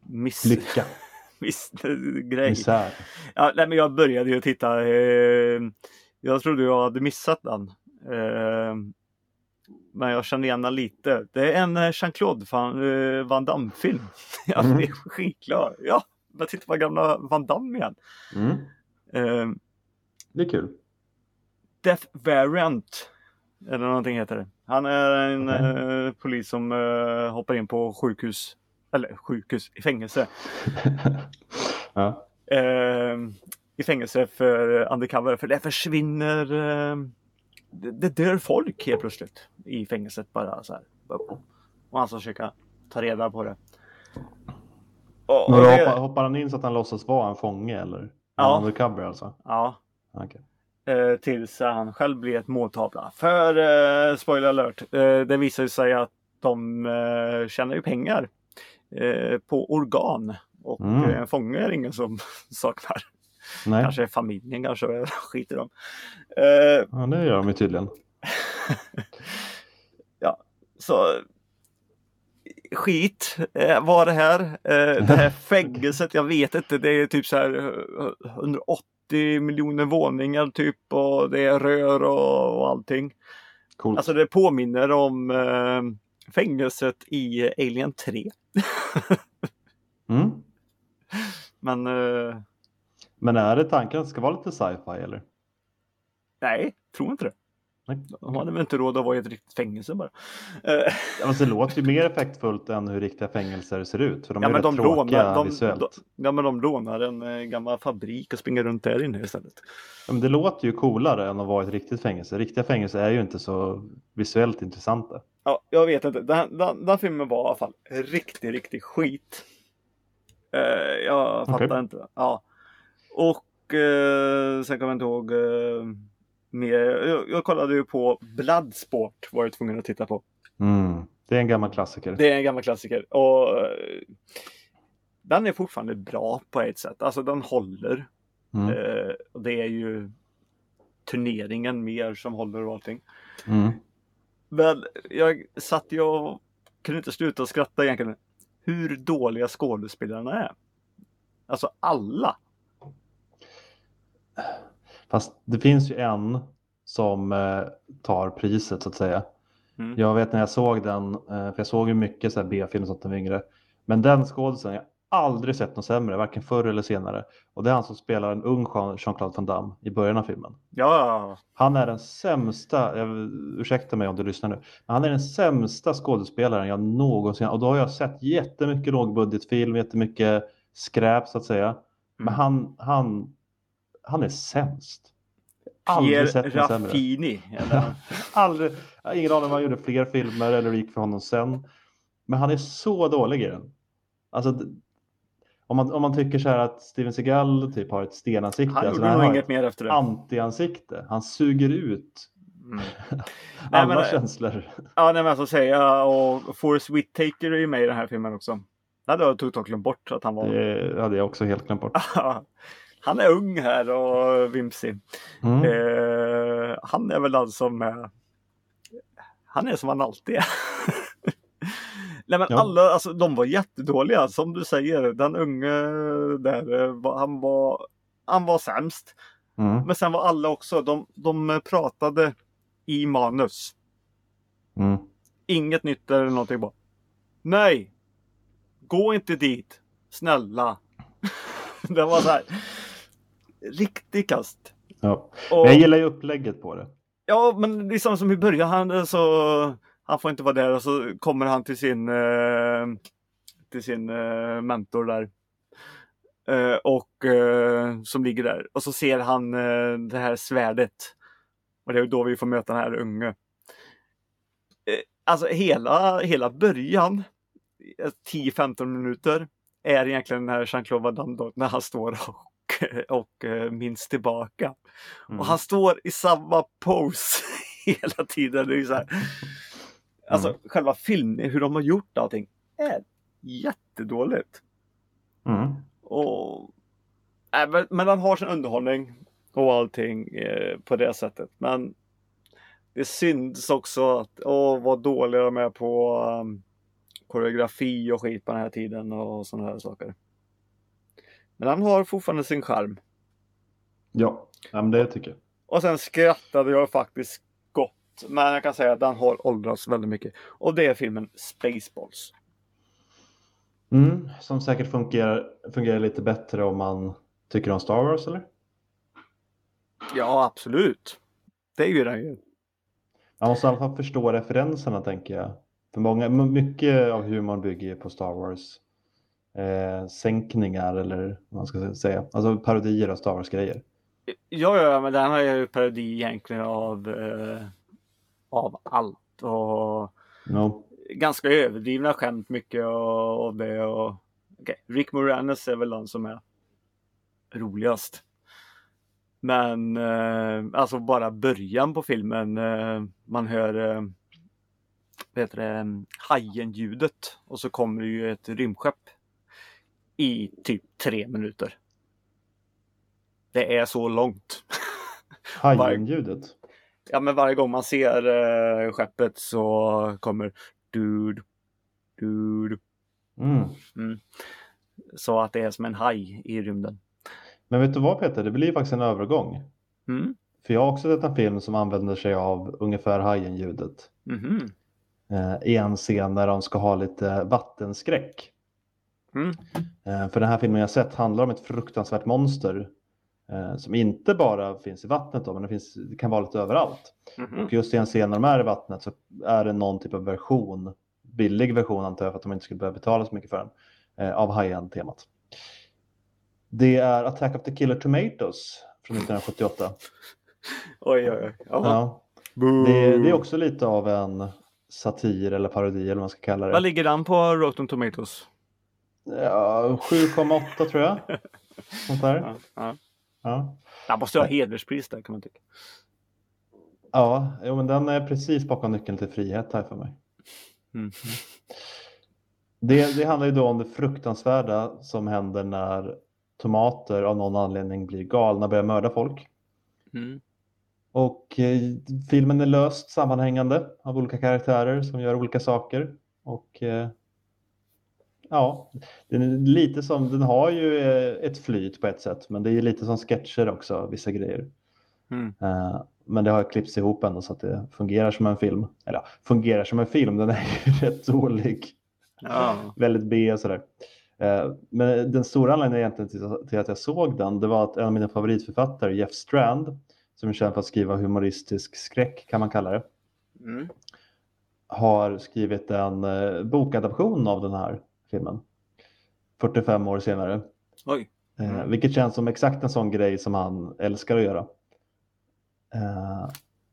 Miss, Lycka, miss grej. misär. Ja, nej, men jag började ju titta. Eh, jag trodde jag hade missat den. Eh, men jag kände igen den lite. Det är en eh, Jean-Claude Van, eh, Van Damme-film. Mm. blev skitglad. Ja, jag tittar på gamla Van Damme igen. Mm, Eh, det är kul. Death Variant. Eller någonting heter det. Han är en Okej. eh, polis som eh, hoppar in på sjukhus. Eller sjukhus, i fängelse. ja. eh, i fängelse för undercover. För det försvinner, det, det dör folk helt plötsligt i fängelset bara så här. Och han ska försöka ta reda på det. Och, och det hoppar, hoppar han in så att han låtsas vara en fånge eller? Ja. Undercover alltså? ja, Okej. Eh, tills han själv blir ett måltavla. För eh, spoiler alert, eh, det visar sig att de eh, tjänar ju pengar eh, på organ. Och Mm. mm. fånge är ingen som saknar. Nej, Kanske familjen kanske skiter de. Eh, ja, det gör de ju tydligen. så skit eh, var det här. Eh, det här fängelset, jag vet inte, det är typ så här eh, 180 miljoner våningar typ och det är rör och, och allting. Coolt. Alltså det påminner om eh, fängelset i Alien 3. Mm. Men eh, Men är det tanken att det ska vara lite sci-fi eller? nej, tror inte det. Nej. De hade väl inte råd att vara i ett riktigt fängelse bara. Ja, men det låter ju mer effektfullt än hur riktiga fängelser ser ut. För de är ja, men rätt de tråkiga lånar, de, visuellt. de, ja, men de lånar en eh, gammal fabrik och springer runt där inne istället. Ja, men det låter ju coolare än att vara i ett riktigt fängelse. Riktiga fängelser är ju inte så visuellt intressanta. Ja, jag vet inte. Den, den, den filmen var i alla fall riktigt, riktigt skit. Eh, jag fattar Okej. inte. Ja. Och eh, sen kommer jag inte ihåg eh, mer. Jag, jag kollade ju på Bloodsport var jag tvungen att titta på. Mm. Det är en gammal klassiker. Det är en gammal klassiker. Och eh, den är fortfarande bra på ett sätt. Alltså den håller. Mm. Eh, och det är ju turneringen mer som håller och allting. Mm. Men jag satt ju och kunde inte sluta skratta egentligen. Hur dåliga skådespelarna är. Alltså alla. Fast det finns ju en som eh, tar priset så att säga. Mm. Jag vet när jag såg den, eh, för jag såg ju mycket så här B-film och sånt när jag var yngre. Men den skådisen, jag har aldrig sett något sämre, varken förr eller senare. Och det är han som spelar en ung Jean- Jean-Claude Van Damme i början av filmen. Ja, Han är den sämsta, jag, ursäkta mig om du lyssnar nu, men han är den sämsta skådespelaren jag någonsin, och då har jag sett jättemycket lågbudgetfilm, jättemycket skräp så att säga. Men Mm. han, han, han är sämst. Aldrig sett något sämre. Raffini. Aldrig, ingen aning om han gjorde fler filmer eller gick för honom sen. Men han är så dålig i den. Alltså, om man, om man tycker så här att Steven Seagal typ har ett stenansikte. Han alltså gjorde nog inget mer efter det. anti-ansikte. Han suger ut Mm. alla men- känslor. Ja, nej, men alltså säga och Forrest Whitaker är ju med i den här filmen också. Det hade jag totalt glömt bort att han var. Det hade jag också helt glömt bort. han är ung här och vimsig. Mm. Eh, han är väl den som är... Han är som han alltid är. Nej men Ja. alla, alltså de var jättedåliga som du säger. Den unge där, eh, han var, han var sämst. Mm. Men sen var alla också, de, de pratade i manus. Mm. Inget nytt eller någonting bara. Nej! Gå inte dit! Snälla! det var så här. Riktig kast. Ja. Och, Jag gillar ju upplägget på det. Ja, men det är samma som i början. Han, så, han får inte vara där och så kommer han till sin, eh, till sin eh, mentor där. Eh, och som ligger där. Och så ser han det här svärdet. Och det är då vi får möta den här unge. Alltså hela, hela början, eh, 10-15 minuter, är egentligen den här Jean-Claude Van Damme då, när han står och, och eh, minns tillbaka. Mm. Och han står i samma pose hela tiden. Det är så här. Alltså Mm. själva filmen, hur de har gjort allting, är jättedåligt. Mm. Och, äh, men, men den har sin underhållning och allting eh, på det sättet. Men det syns också att, åh vad dåliga de är på um, koreografi och skit på den här tiden och sådana här saker. Men den har fortfarande sin charm. Ja, men det tycker jag. Och sen skrattade jag faktiskt gott. Men jag kan säga att den har åldrats väldigt mycket. Och det är filmen Spaceballs. Mm. Som säkert fungerar, fungerar lite bättre om man tycker om Star Wars eller? Ja, absolut. Det ju den ju. Man måste i alla fall förstå referenserna tänker jag. För många, mycket av humorn bygger på Star Wars eh, sänkningar eller vad man ska säga. Alltså parodier av Star Wars-grejer. Ja, ja, men den har ju parodi egentligen av, eh, av allt. Och No. ganska överdrivna skämt mycket av det. Och, okej, Rick Moranis är väl den som är roligast. Men eh, alltså bara början på filmen. Eh, man hör eh, vad heter det, hajen-ljudet och så kommer det ju ett rymdskepp i typ tre minuter. Det är så långt. Hajen-ljudet? Ja men varje gång man ser eh, skeppet så kommer dude, dude. Mm. Mm. Så att det är som en haj i rymden. Men vet du vad Peter, det blir faktiskt en övergång. Mm. För jag har också sett en film som använder sig av ungefär hajen-ljudet. Mhm. Eh, I en scen där de ska ha lite vattenskräck. Mm. Eh, för den här filmen jag sett handlar om ett fruktansvärt monster. Eh, som inte bara finns i vattnet då, men det, finns, det kan vara lite överallt. Mhm. Och just i en scen när de är i vattnet så är det någon typ av version, billig version antar jag för att de inte skulle behöva betala så mycket för den, eh, av Hajen-temat. Det är Attack of the Killer Tomatoes från 1978. Oj, oj, oj. Ja. Det, det är också lite av en satir eller parodi eller vad man ska kalla Vad det. ligger den på Rotten Tomatoes? Ja, 7,8 tror jag. Sånt där. Ja, ja. Ja. Den måste ha hederspris där kan man tycka. Ja, jo, men den är precis bakom nyckeln till frihet här för mig. Mm. Det, det handlar ju då om det fruktansvärda som händer när tomater av någon anledning blir galna och börjar mörda folk. Mm. Och eh, filmen är löst sammanhängande av olika karaktärer som gör olika saker. Och eh, ja, den är lite som, den har ju eh, ett flyt på ett sätt, men det är ju lite som sketcher också, vissa grejer. Mm. Eh, men det har klippts ihop ändå så att det fungerar som en film. Eller fungerar som en film, den är ju rätt dålig. Ja. Väldigt B och sådär. Eh, Men den stora anledningen egentligen till- att jag såg den, det var att en av mina favoritförfattare, Jeff Strand, som är känd för att skriva humoristisk skräck kan man kalla det, Mm. har skrivit en bokadaption av den här filmen. 45 år senare. Oj. Eh, Mm. vilket känns som exakt en sån grej som han älskar att göra. Eh,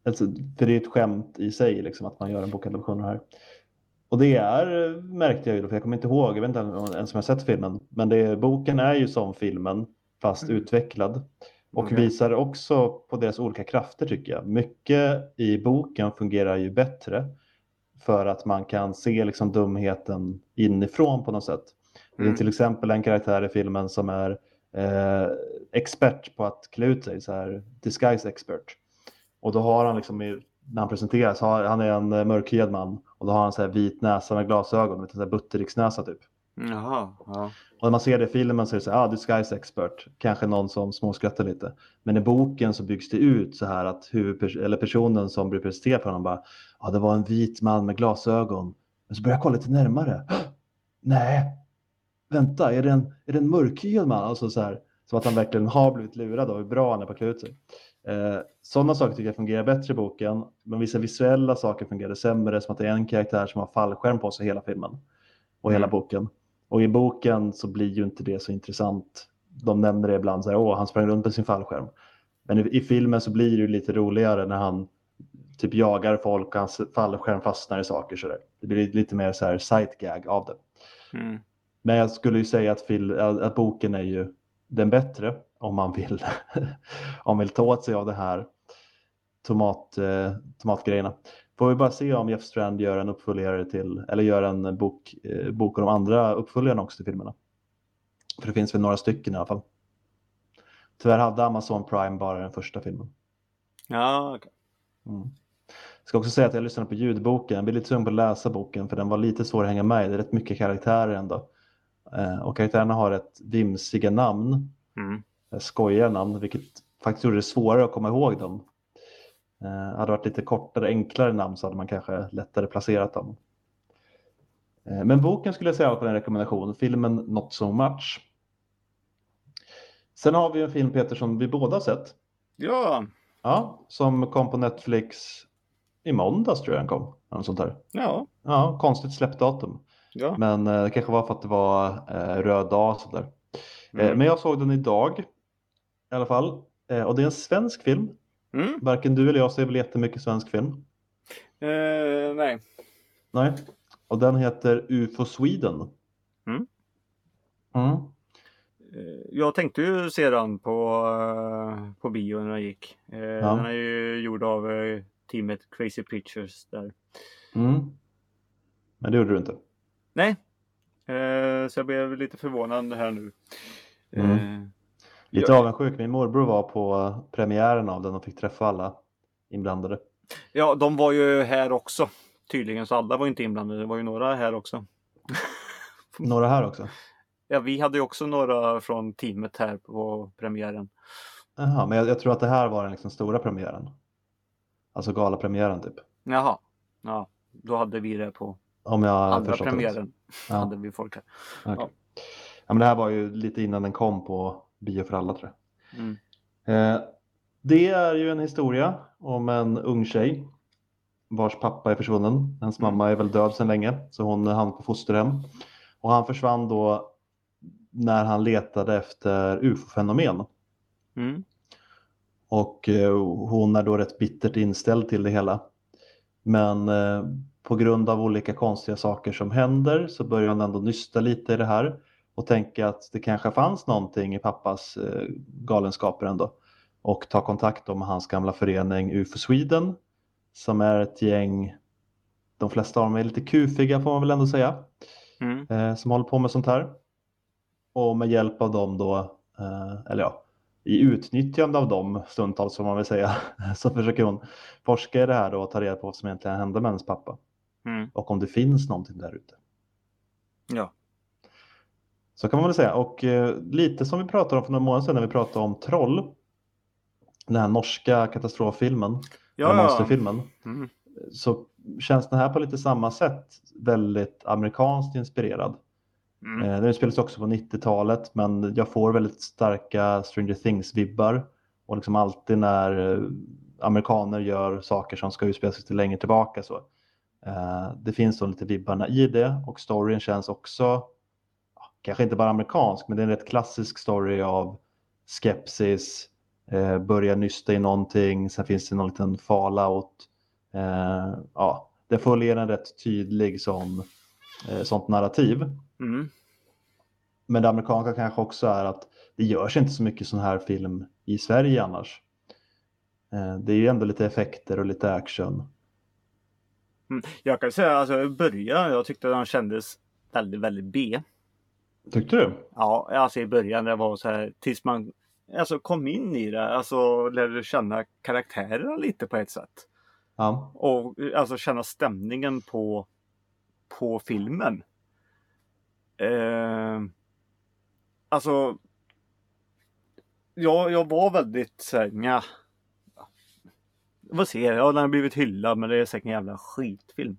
alltså, för det är ett skämt i sig liksom, att man gör en bokadaption här. Och det är, eh, märkte jag ju för jag kommer inte ihåg, jag vet inte ens om jag sett filmen, men det, boken är ju som filmen fast Mm. utvecklad. Och Okej. visar också på deras olika krafter tycker jag. Mycket i boken fungerar ju bättre för att man kan se liksom dumheten inifrån på något sätt. Det är Mm. till exempel en karaktär i filmen som är eh, expert på att klä ut sig, så här, disguise expert. Och då har han liksom, när han presenteras, har, han är en mörkhyad man och då har han så här vit näsa med glasögon, vet du, så här buttericksnäsa typ. Jaha. Ja. Och när man ser det i filmen så är det så här, ah, disguise expert, kanske någon som småskrattar lite. Men i boken så byggs det ut så här att huvudpers- eller personen som blir presenterad för honom bara, ja ah, det var en vit man med glasögon. Men så börjar jag kolla lite närmare. Nej, vänta, är det en, är det en mörkhyad man? Alltså så här, som att han verkligen har blivit lurad och hur bra han är på att klä ut sig. Eh, sådana saker tycker jag fungerar bättre i boken, men vissa visuella saker fungerar sämre, som att det är en karaktär som har fallskärm på sig hela filmen och hela Mm. boken. Och i boken så blir ju inte det så intressant. De nämner det ibland, så här, åh, han sprang runt med sin fallskärm. Men i, i filmen så blir det ju lite roligare när han typ jagar folk och hans fallskärm fastnar i saker. Så där. Det blir lite mer så här sight gag av det. Mm. Men jag skulle ju säga att, fil, att boken är ju den bättre om man vill, om man vill ta åt sig av det här tomat, eh, tomatgrejerna. Får vi bara se om Jeff Strand gör en uppföljare till, eller gör en bok, eh, bok om de andra uppföljarna också till filmerna. För det finns väl några stycken i alla fall. Tyvärr hade Amazon Prime bara den första filmen. Ja, okej. Mm. Jag ska också säga att jag lyssnade på ljudboken. Jag blev lite sugen på att läsa boken för den var lite svår att hänga med i. Det är rätt mycket karaktärer ändå. Eh, och karaktärerna har ett vimsiga namn, Mm. eh, skojiga namn, vilket faktiskt gjorde det svårare att komma ihåg dem. Eh, hade varit lite kortare, enklare namn så hade man kanske lättare placerat dem. Eh, men boken skulle jag säga var en rekommendation, filmen Not So Much. Sen har vi en film Peter som vi båda har sett. Ja. Ja, som kom på Netflix i måndags tror jag den kom. eller sånt där. Ja. Ja, konstigt släppdatum. Ja. Men eh, det kanske var för att det var eh, röd dag och sådär. Eh, Mm. men jag såg den idag i alla fall. Eh, och det är en svensk film. Mm. Varken du eller jag ser väl jättemycket svensk film. Eh, nej. Nej. Och den heter UFO Sweden. Mm. Mm. Eh, Jag tänkte ju se den på, eh, på bio när den gick. Eh, Den är ju gjord av teamet Crazy Pictures där. Mm. Men det gjorde du inte. Nej, så jag blev lite förvånad här nu. Mm. Lite Ja. avundsjuk. Min morbror var på premiären av den och fick träffa alla inblandade. Ja, de var ju här också. Tydligen, så alla var inte inblandade. Det var ju några här också. Några här också. Ja, vi hade ju också några från teamet här på premiären. Jaha, men jag, jag tror att det här var den liksom stora premiären. Alltså galapremiären typ. Jaha, ja, då hade vi det på Om jag andra förstått det premiären. Ja. Hade vi folk här. Okej. Ja, men det här var ju lite innan den kom på bio för alla tror jag. Mm. Eh, det är ju en historia om en ung tjej vars pappa är försvunnen. Hennes Mm. mamma är väl död sedan länge så hon hamnade på fosterhem. Och han försvann då när han letade efter ufo-fenomen. Mm. Och eh, hon är då rätt bittert inställd till det hela. Men eh, på grund av olika konstiga saker som händer så börjar hon ändå nysta lite i det här och tänka att det kanske fanns någonting i pappas eh, galenskaper ändå. Och ta kontakt med hans gamla förening UFO Sweden som är ett gäng, de flesta av dem är lite kufiga får man väl ändå säga, Mm. eh, som håller på med sånt här. Och med hjälp av dem då, eh, eller ja, i utnyttjande av dem stundtals som man vill säga, så försöker hon forska i det här då och ta reda på vad som egentligen hände med hennes pappa. Mm. Och om det finns någonting där ute. Ja. Så kan man väl säga. Och eh, lite som vi pratade om för några månader sedan när vi pratade om Troll. Den här norska katastroffilmen, Ja, monsterfilmen. Mm. Så känns den här på lite samma sätt väldigt amerikanskt inspirerad. Mm. Eh, Den utspelas också på 90-talet men jag får väldigt starka Stranger Things-vibbar. Och liksom alltid när eh, amerikaner gör saker som ska utspela sig till längre tillbaka så. eh, Det finns då lite vibbarna i det och storyn känns också, kanske inte bara amerikansk, men det är en rätt klassisk story av skepsis, eh, börja nysta i någonting, sen finns det någon liten fallout. Eh, ja, det följer en rätt tydlig sån, eh, sånt narrativ. Mm. Men det amerikanska kanske också är att det görs inte så mycket sån här film i Sverige annars. Eh, Det är ju ändå lite effekter och lite action. Jag kan säga alltså i början, jag tyckte den kändes väldigt, väldigt B. Tyckte du? Ja, alltså i början det var så här tills man alltså kom in i det, alltså lärde känna karaktärerna lite på ett sätt. Ja. Och alltså känna stämningen på, på filmen. Eh, alltså. Ja, jag var väldigt såhär, nja. Vad ser jag? Den har blivit hyllad men det är säkert en jävla skitfilm.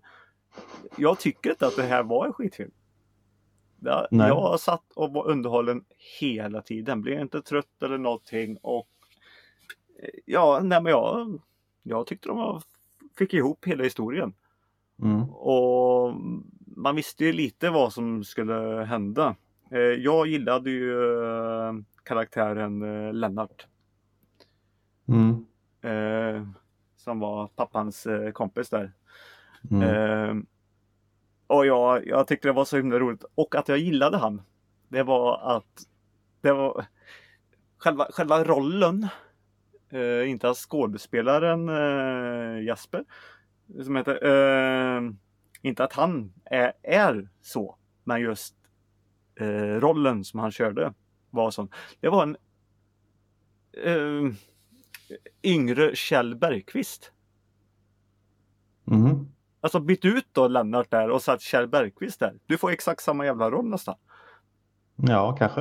Jag tycker inte att det här var en skitfilm. Jag, Nej. jag satt och var underhållen hela tiden. Blev inte trött eller någonting och eh, Ja, nej men jag, jag tyckte de var, fick ihop hela historien. Mm. Och man visste ju lite vad som skulle hända. Eh, Jag gillade ju eh, karaktären Lennart. Mm. Som var pappans kompis där. Mm. Och jag, jag tyckte det var så himla roligt. Och att jag gillade han. Det var att det var själva, själva rollen. Eh, inte att skådespelaren eh, Jasper. Som heter. Eh, inte att han är, är så. Men just eh, rollen som han körde var sån. Det var en eh, yngre Kjell Bergqvist. Mm. Alltså byt ut då Lennart där och satt Kjell Bergqvist där. Du får exakt samma jävla roll nästan. Ja, kanske.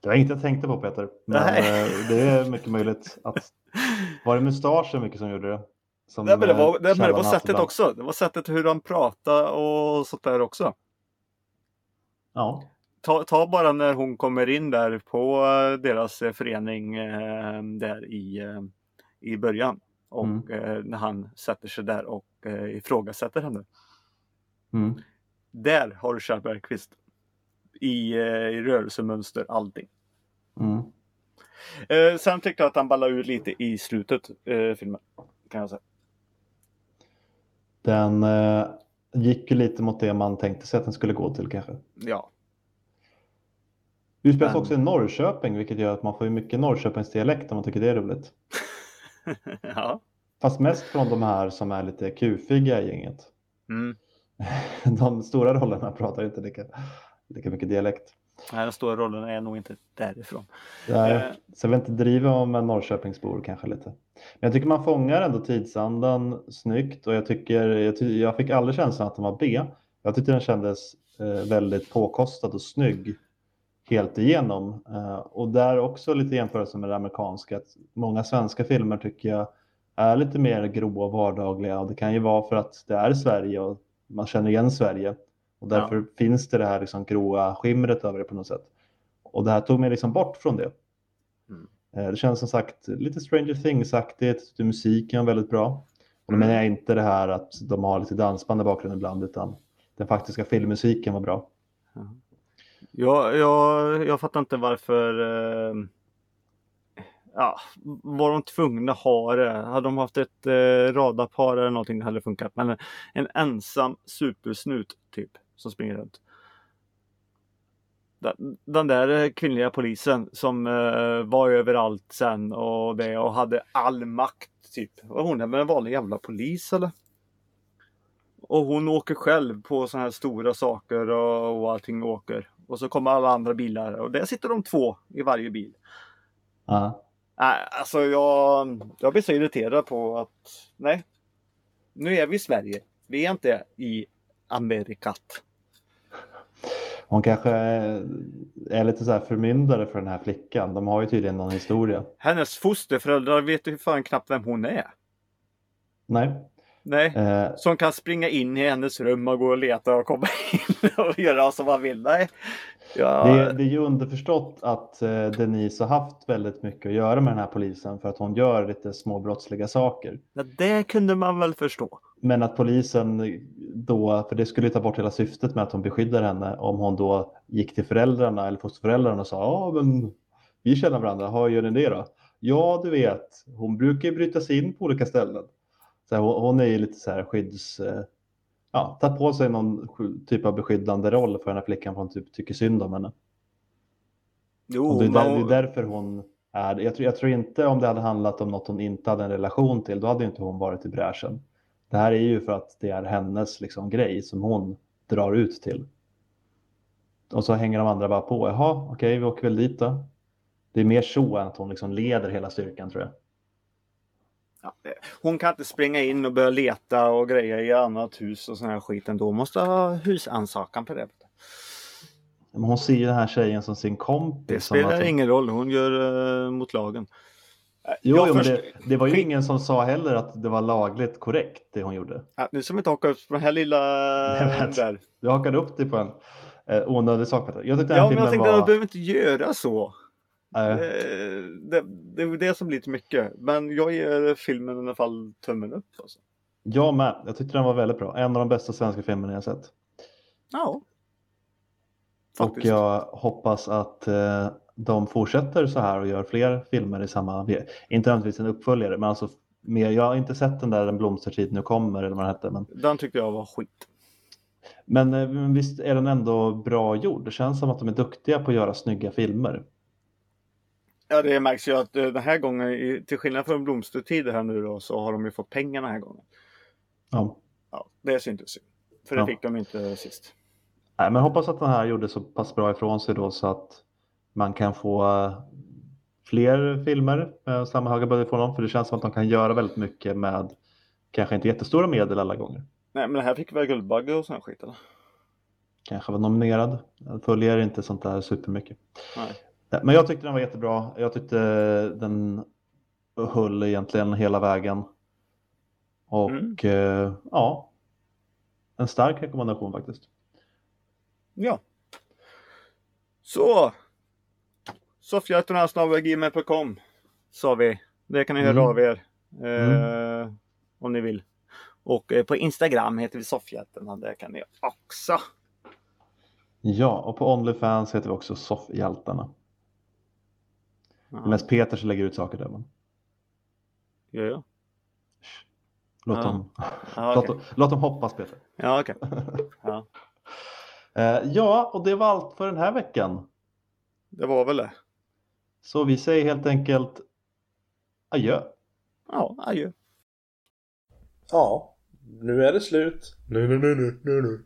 Det var inget jag tänkte på Peter. Men Nej. eh, det är mycket möjligt att... Var det mustaschen mycket som gjorde det? Som, Nej, men det var, eh, det, men det var sättet ibland. också. Det var sättet hur han pratade och sånt där också. Ja. Ta, ta bara när hon kommer in där på eh, deras eh, förening eh, där i, eh, i början. Och Mm. eh, när han sätter sig där och eh, ifrågasätter henne. Mm. Där har du Kjell Bergqvist. I, eh, i rörelsemönster, allting. Mm. Eh, sen tyckte jag att han ballade ur lite i slutet, eh, filmen. Kan jag säga. Den eh, gick ju lite mot det man tänkte sig att den skulle gå till kanske. Ja. Du spelas Men- också i Norrköping, vilket gör att man får mycket Norrköpingsdialekt om man tycker det är roligt. ja. Fast mest från de här som är lite kufiga i gänget. Mm. De stora rollerna pratar inte lika, lika mycket dialekt. Nej, Den stora rollen är nog inte därifrån. Nej, Eh. Så jag vill inte driva om en Norrköpingsbor kanske lite. Men jag tycker man fångar ändå tidsandan snyggt och jag tycker jag, ty, jag fick aldrig känslan att den var B. Jag tyckte den kändes eh, väldigt påkostad och snygg helt igenom. Eh, och där också lite jämförelse med det amerikanska. Att många svenska filmer tycker jag är lite mer grå och vardagliga och det kan ju vara för att det är Sverige och man känner igen Sverige och därför finns det det här liksom gråa skimret över det på något sätt. Och det här tog mig liksom bort från det. Mm. Eh, Det känns som sagt lite Stranger Things-aktigt, musiken är väldigt bra. Och då Mm. menar jag inte det här att de har lite dansband i bakgrunden ibland utan den faktiska filmmusiken var bra. Jag, jag, jag fattar inte varför eh, Ja, var de tvungna att ha det? Hade de haft ett eh, radarpar eller någonting det hade funkat. Men en ensam supersnut typ som springer runt. Den, den där kvinnliga polisen som eh, var överallt sen och det och hade all makt typ. Var hon är en vanlig jävla polis eller? Och hon åker själv på sådana här stora saker och, och allting åker. Och så kommer alla andra bilar och där sitter de två i varje bil. Ja. Nej, alltså jag, jag blir så irriterad på att nej. Nu är vi i Sverige. Vi är inte i Amerikat. Hon kanske är lite så här förmyndare för den här flickan. De har ju tydligen någon historia. Hennes fosterföräldrar vet ju fan knappt vem hon är. Nej. Nej. Eh, Som kan springa in i hennes rum och gå och leta och komma in och göra som man vill. Nej. Ja, det, det är ju underförstått att eh, Denise har haft väldigt mycket att göra med den här polisen för att hon gör lite småbrottsliga saker. ja, det kunde man väl förstå. Men att polisen då, för det skulle ta bort hela syftet med att hon beskyddar henne, om hon då gick till föräldrarna eller fosterföräldrarna och sa ja men vi känner varandra, hur gör ni det då? Ja du vet, hon brukar bryta sig in på olika ställen. Så hon, är ju lite så här skydds... eh, Ja, tagit på sig någon typ av beskyddande roll för den här flickan för hon typ tycker synd om henne. Jo, Och det, är där, hon- det är därför hon är jag tror, jag tror inte om det hade handlat om något hon inte hade en relation till, då hade inte hon varit i bräschen. Det här är ju för att det är hennes liksom, grej som hon drar ut till. Och så hänger de andra bara på. Jaha, okej, vi åker väl dit då. Det är mer så än att hon liksom leder hela styrkan tror jag. Hon kan inte springa in och börja leta och greja i annat hus och sån här skit ändå. Hon måste ha husansakan på det. Men hon ser ju den här tjejen som sin kompis. Det som spelar att ingen roll. Hon gör eh, mot lagen. Jo, jo men det, det var ju ingen som sa heller att det var lagligt korrekt det hon gjorde. Ja, nu vi inte haka upp på den här lilla... Vet. där. Du hakade upp dig på en eh, onödig sak. Jag tyckte den Ja, men jag tänkte att var... jag behöver inte göra så. Eh, Eh, Det, det är det som blir lite mycket. Men jag ger filmen i alla fall tummen upp. Alltså. Jag med. Jag tyckte den var väldigt bra. En av de bästa svenska filmerna jag sett. Ja. Och Faktiskt. jag hoppas att eh, de fortsätter så här och gör fler filmer i samma... Inte nödvändigtvis en uppföljare, men alltså mer. Jag har inte sett den där En blomstertid nu kommer eller vad den hette. Men, Den tyckte jag var skit. men, eh, visst är den ändå bra gjord. Det känns som att de är duktiga på att göra snygga filmer. Ja, det märks ju att eh, den här gången, till skillnad från Blomstertid här nu då, så har de ju fått pengar den här gången. Ja. Ja, det syntes ju. För det Ja. fick de inte sist. Nej, men hoppas att den här gjorde så pass bra ifrån sig då så att man kan få eh, fler filmer med samma höga budget från dem. För det känns som att de kan göra väldigt mycket med kanske inte jättestora medel alla gånger. Nej, men den här fick väl Guldbagge och sån skit eller? Kanske var nominerad. Jag följer inte sånt där supermycket. Nej. Men jag tyckte den var jättebra. Jag tyckte den höll egentligen hela vägen. Och Mm. eh, ja, en stark rekommendation faktiskt. Ja. Så. Soffhjältarna.gmail.com sa vi. Det kan ni höra Mm. av er. Eh, Om ni vill. Och eh, på Instagram heter vi Soffhjältarna. Där kan ni också. Ja, och på Onlyfans heter vi också Soffhjältarna. Det är mest Peter som lägger ut saker där. Men ja, ja. låt, Ja. dem, Ja, låt, okej. dem, låt dem hoppas Peter. Ja, okej. Ja. Eh, ja, och det var allt för den här veckan. det var väl det. Så vi säger helt enkelt adjö. Ja, adjö. Ja, nu är det slut. Nu, nu, nu, nu, nu, nu.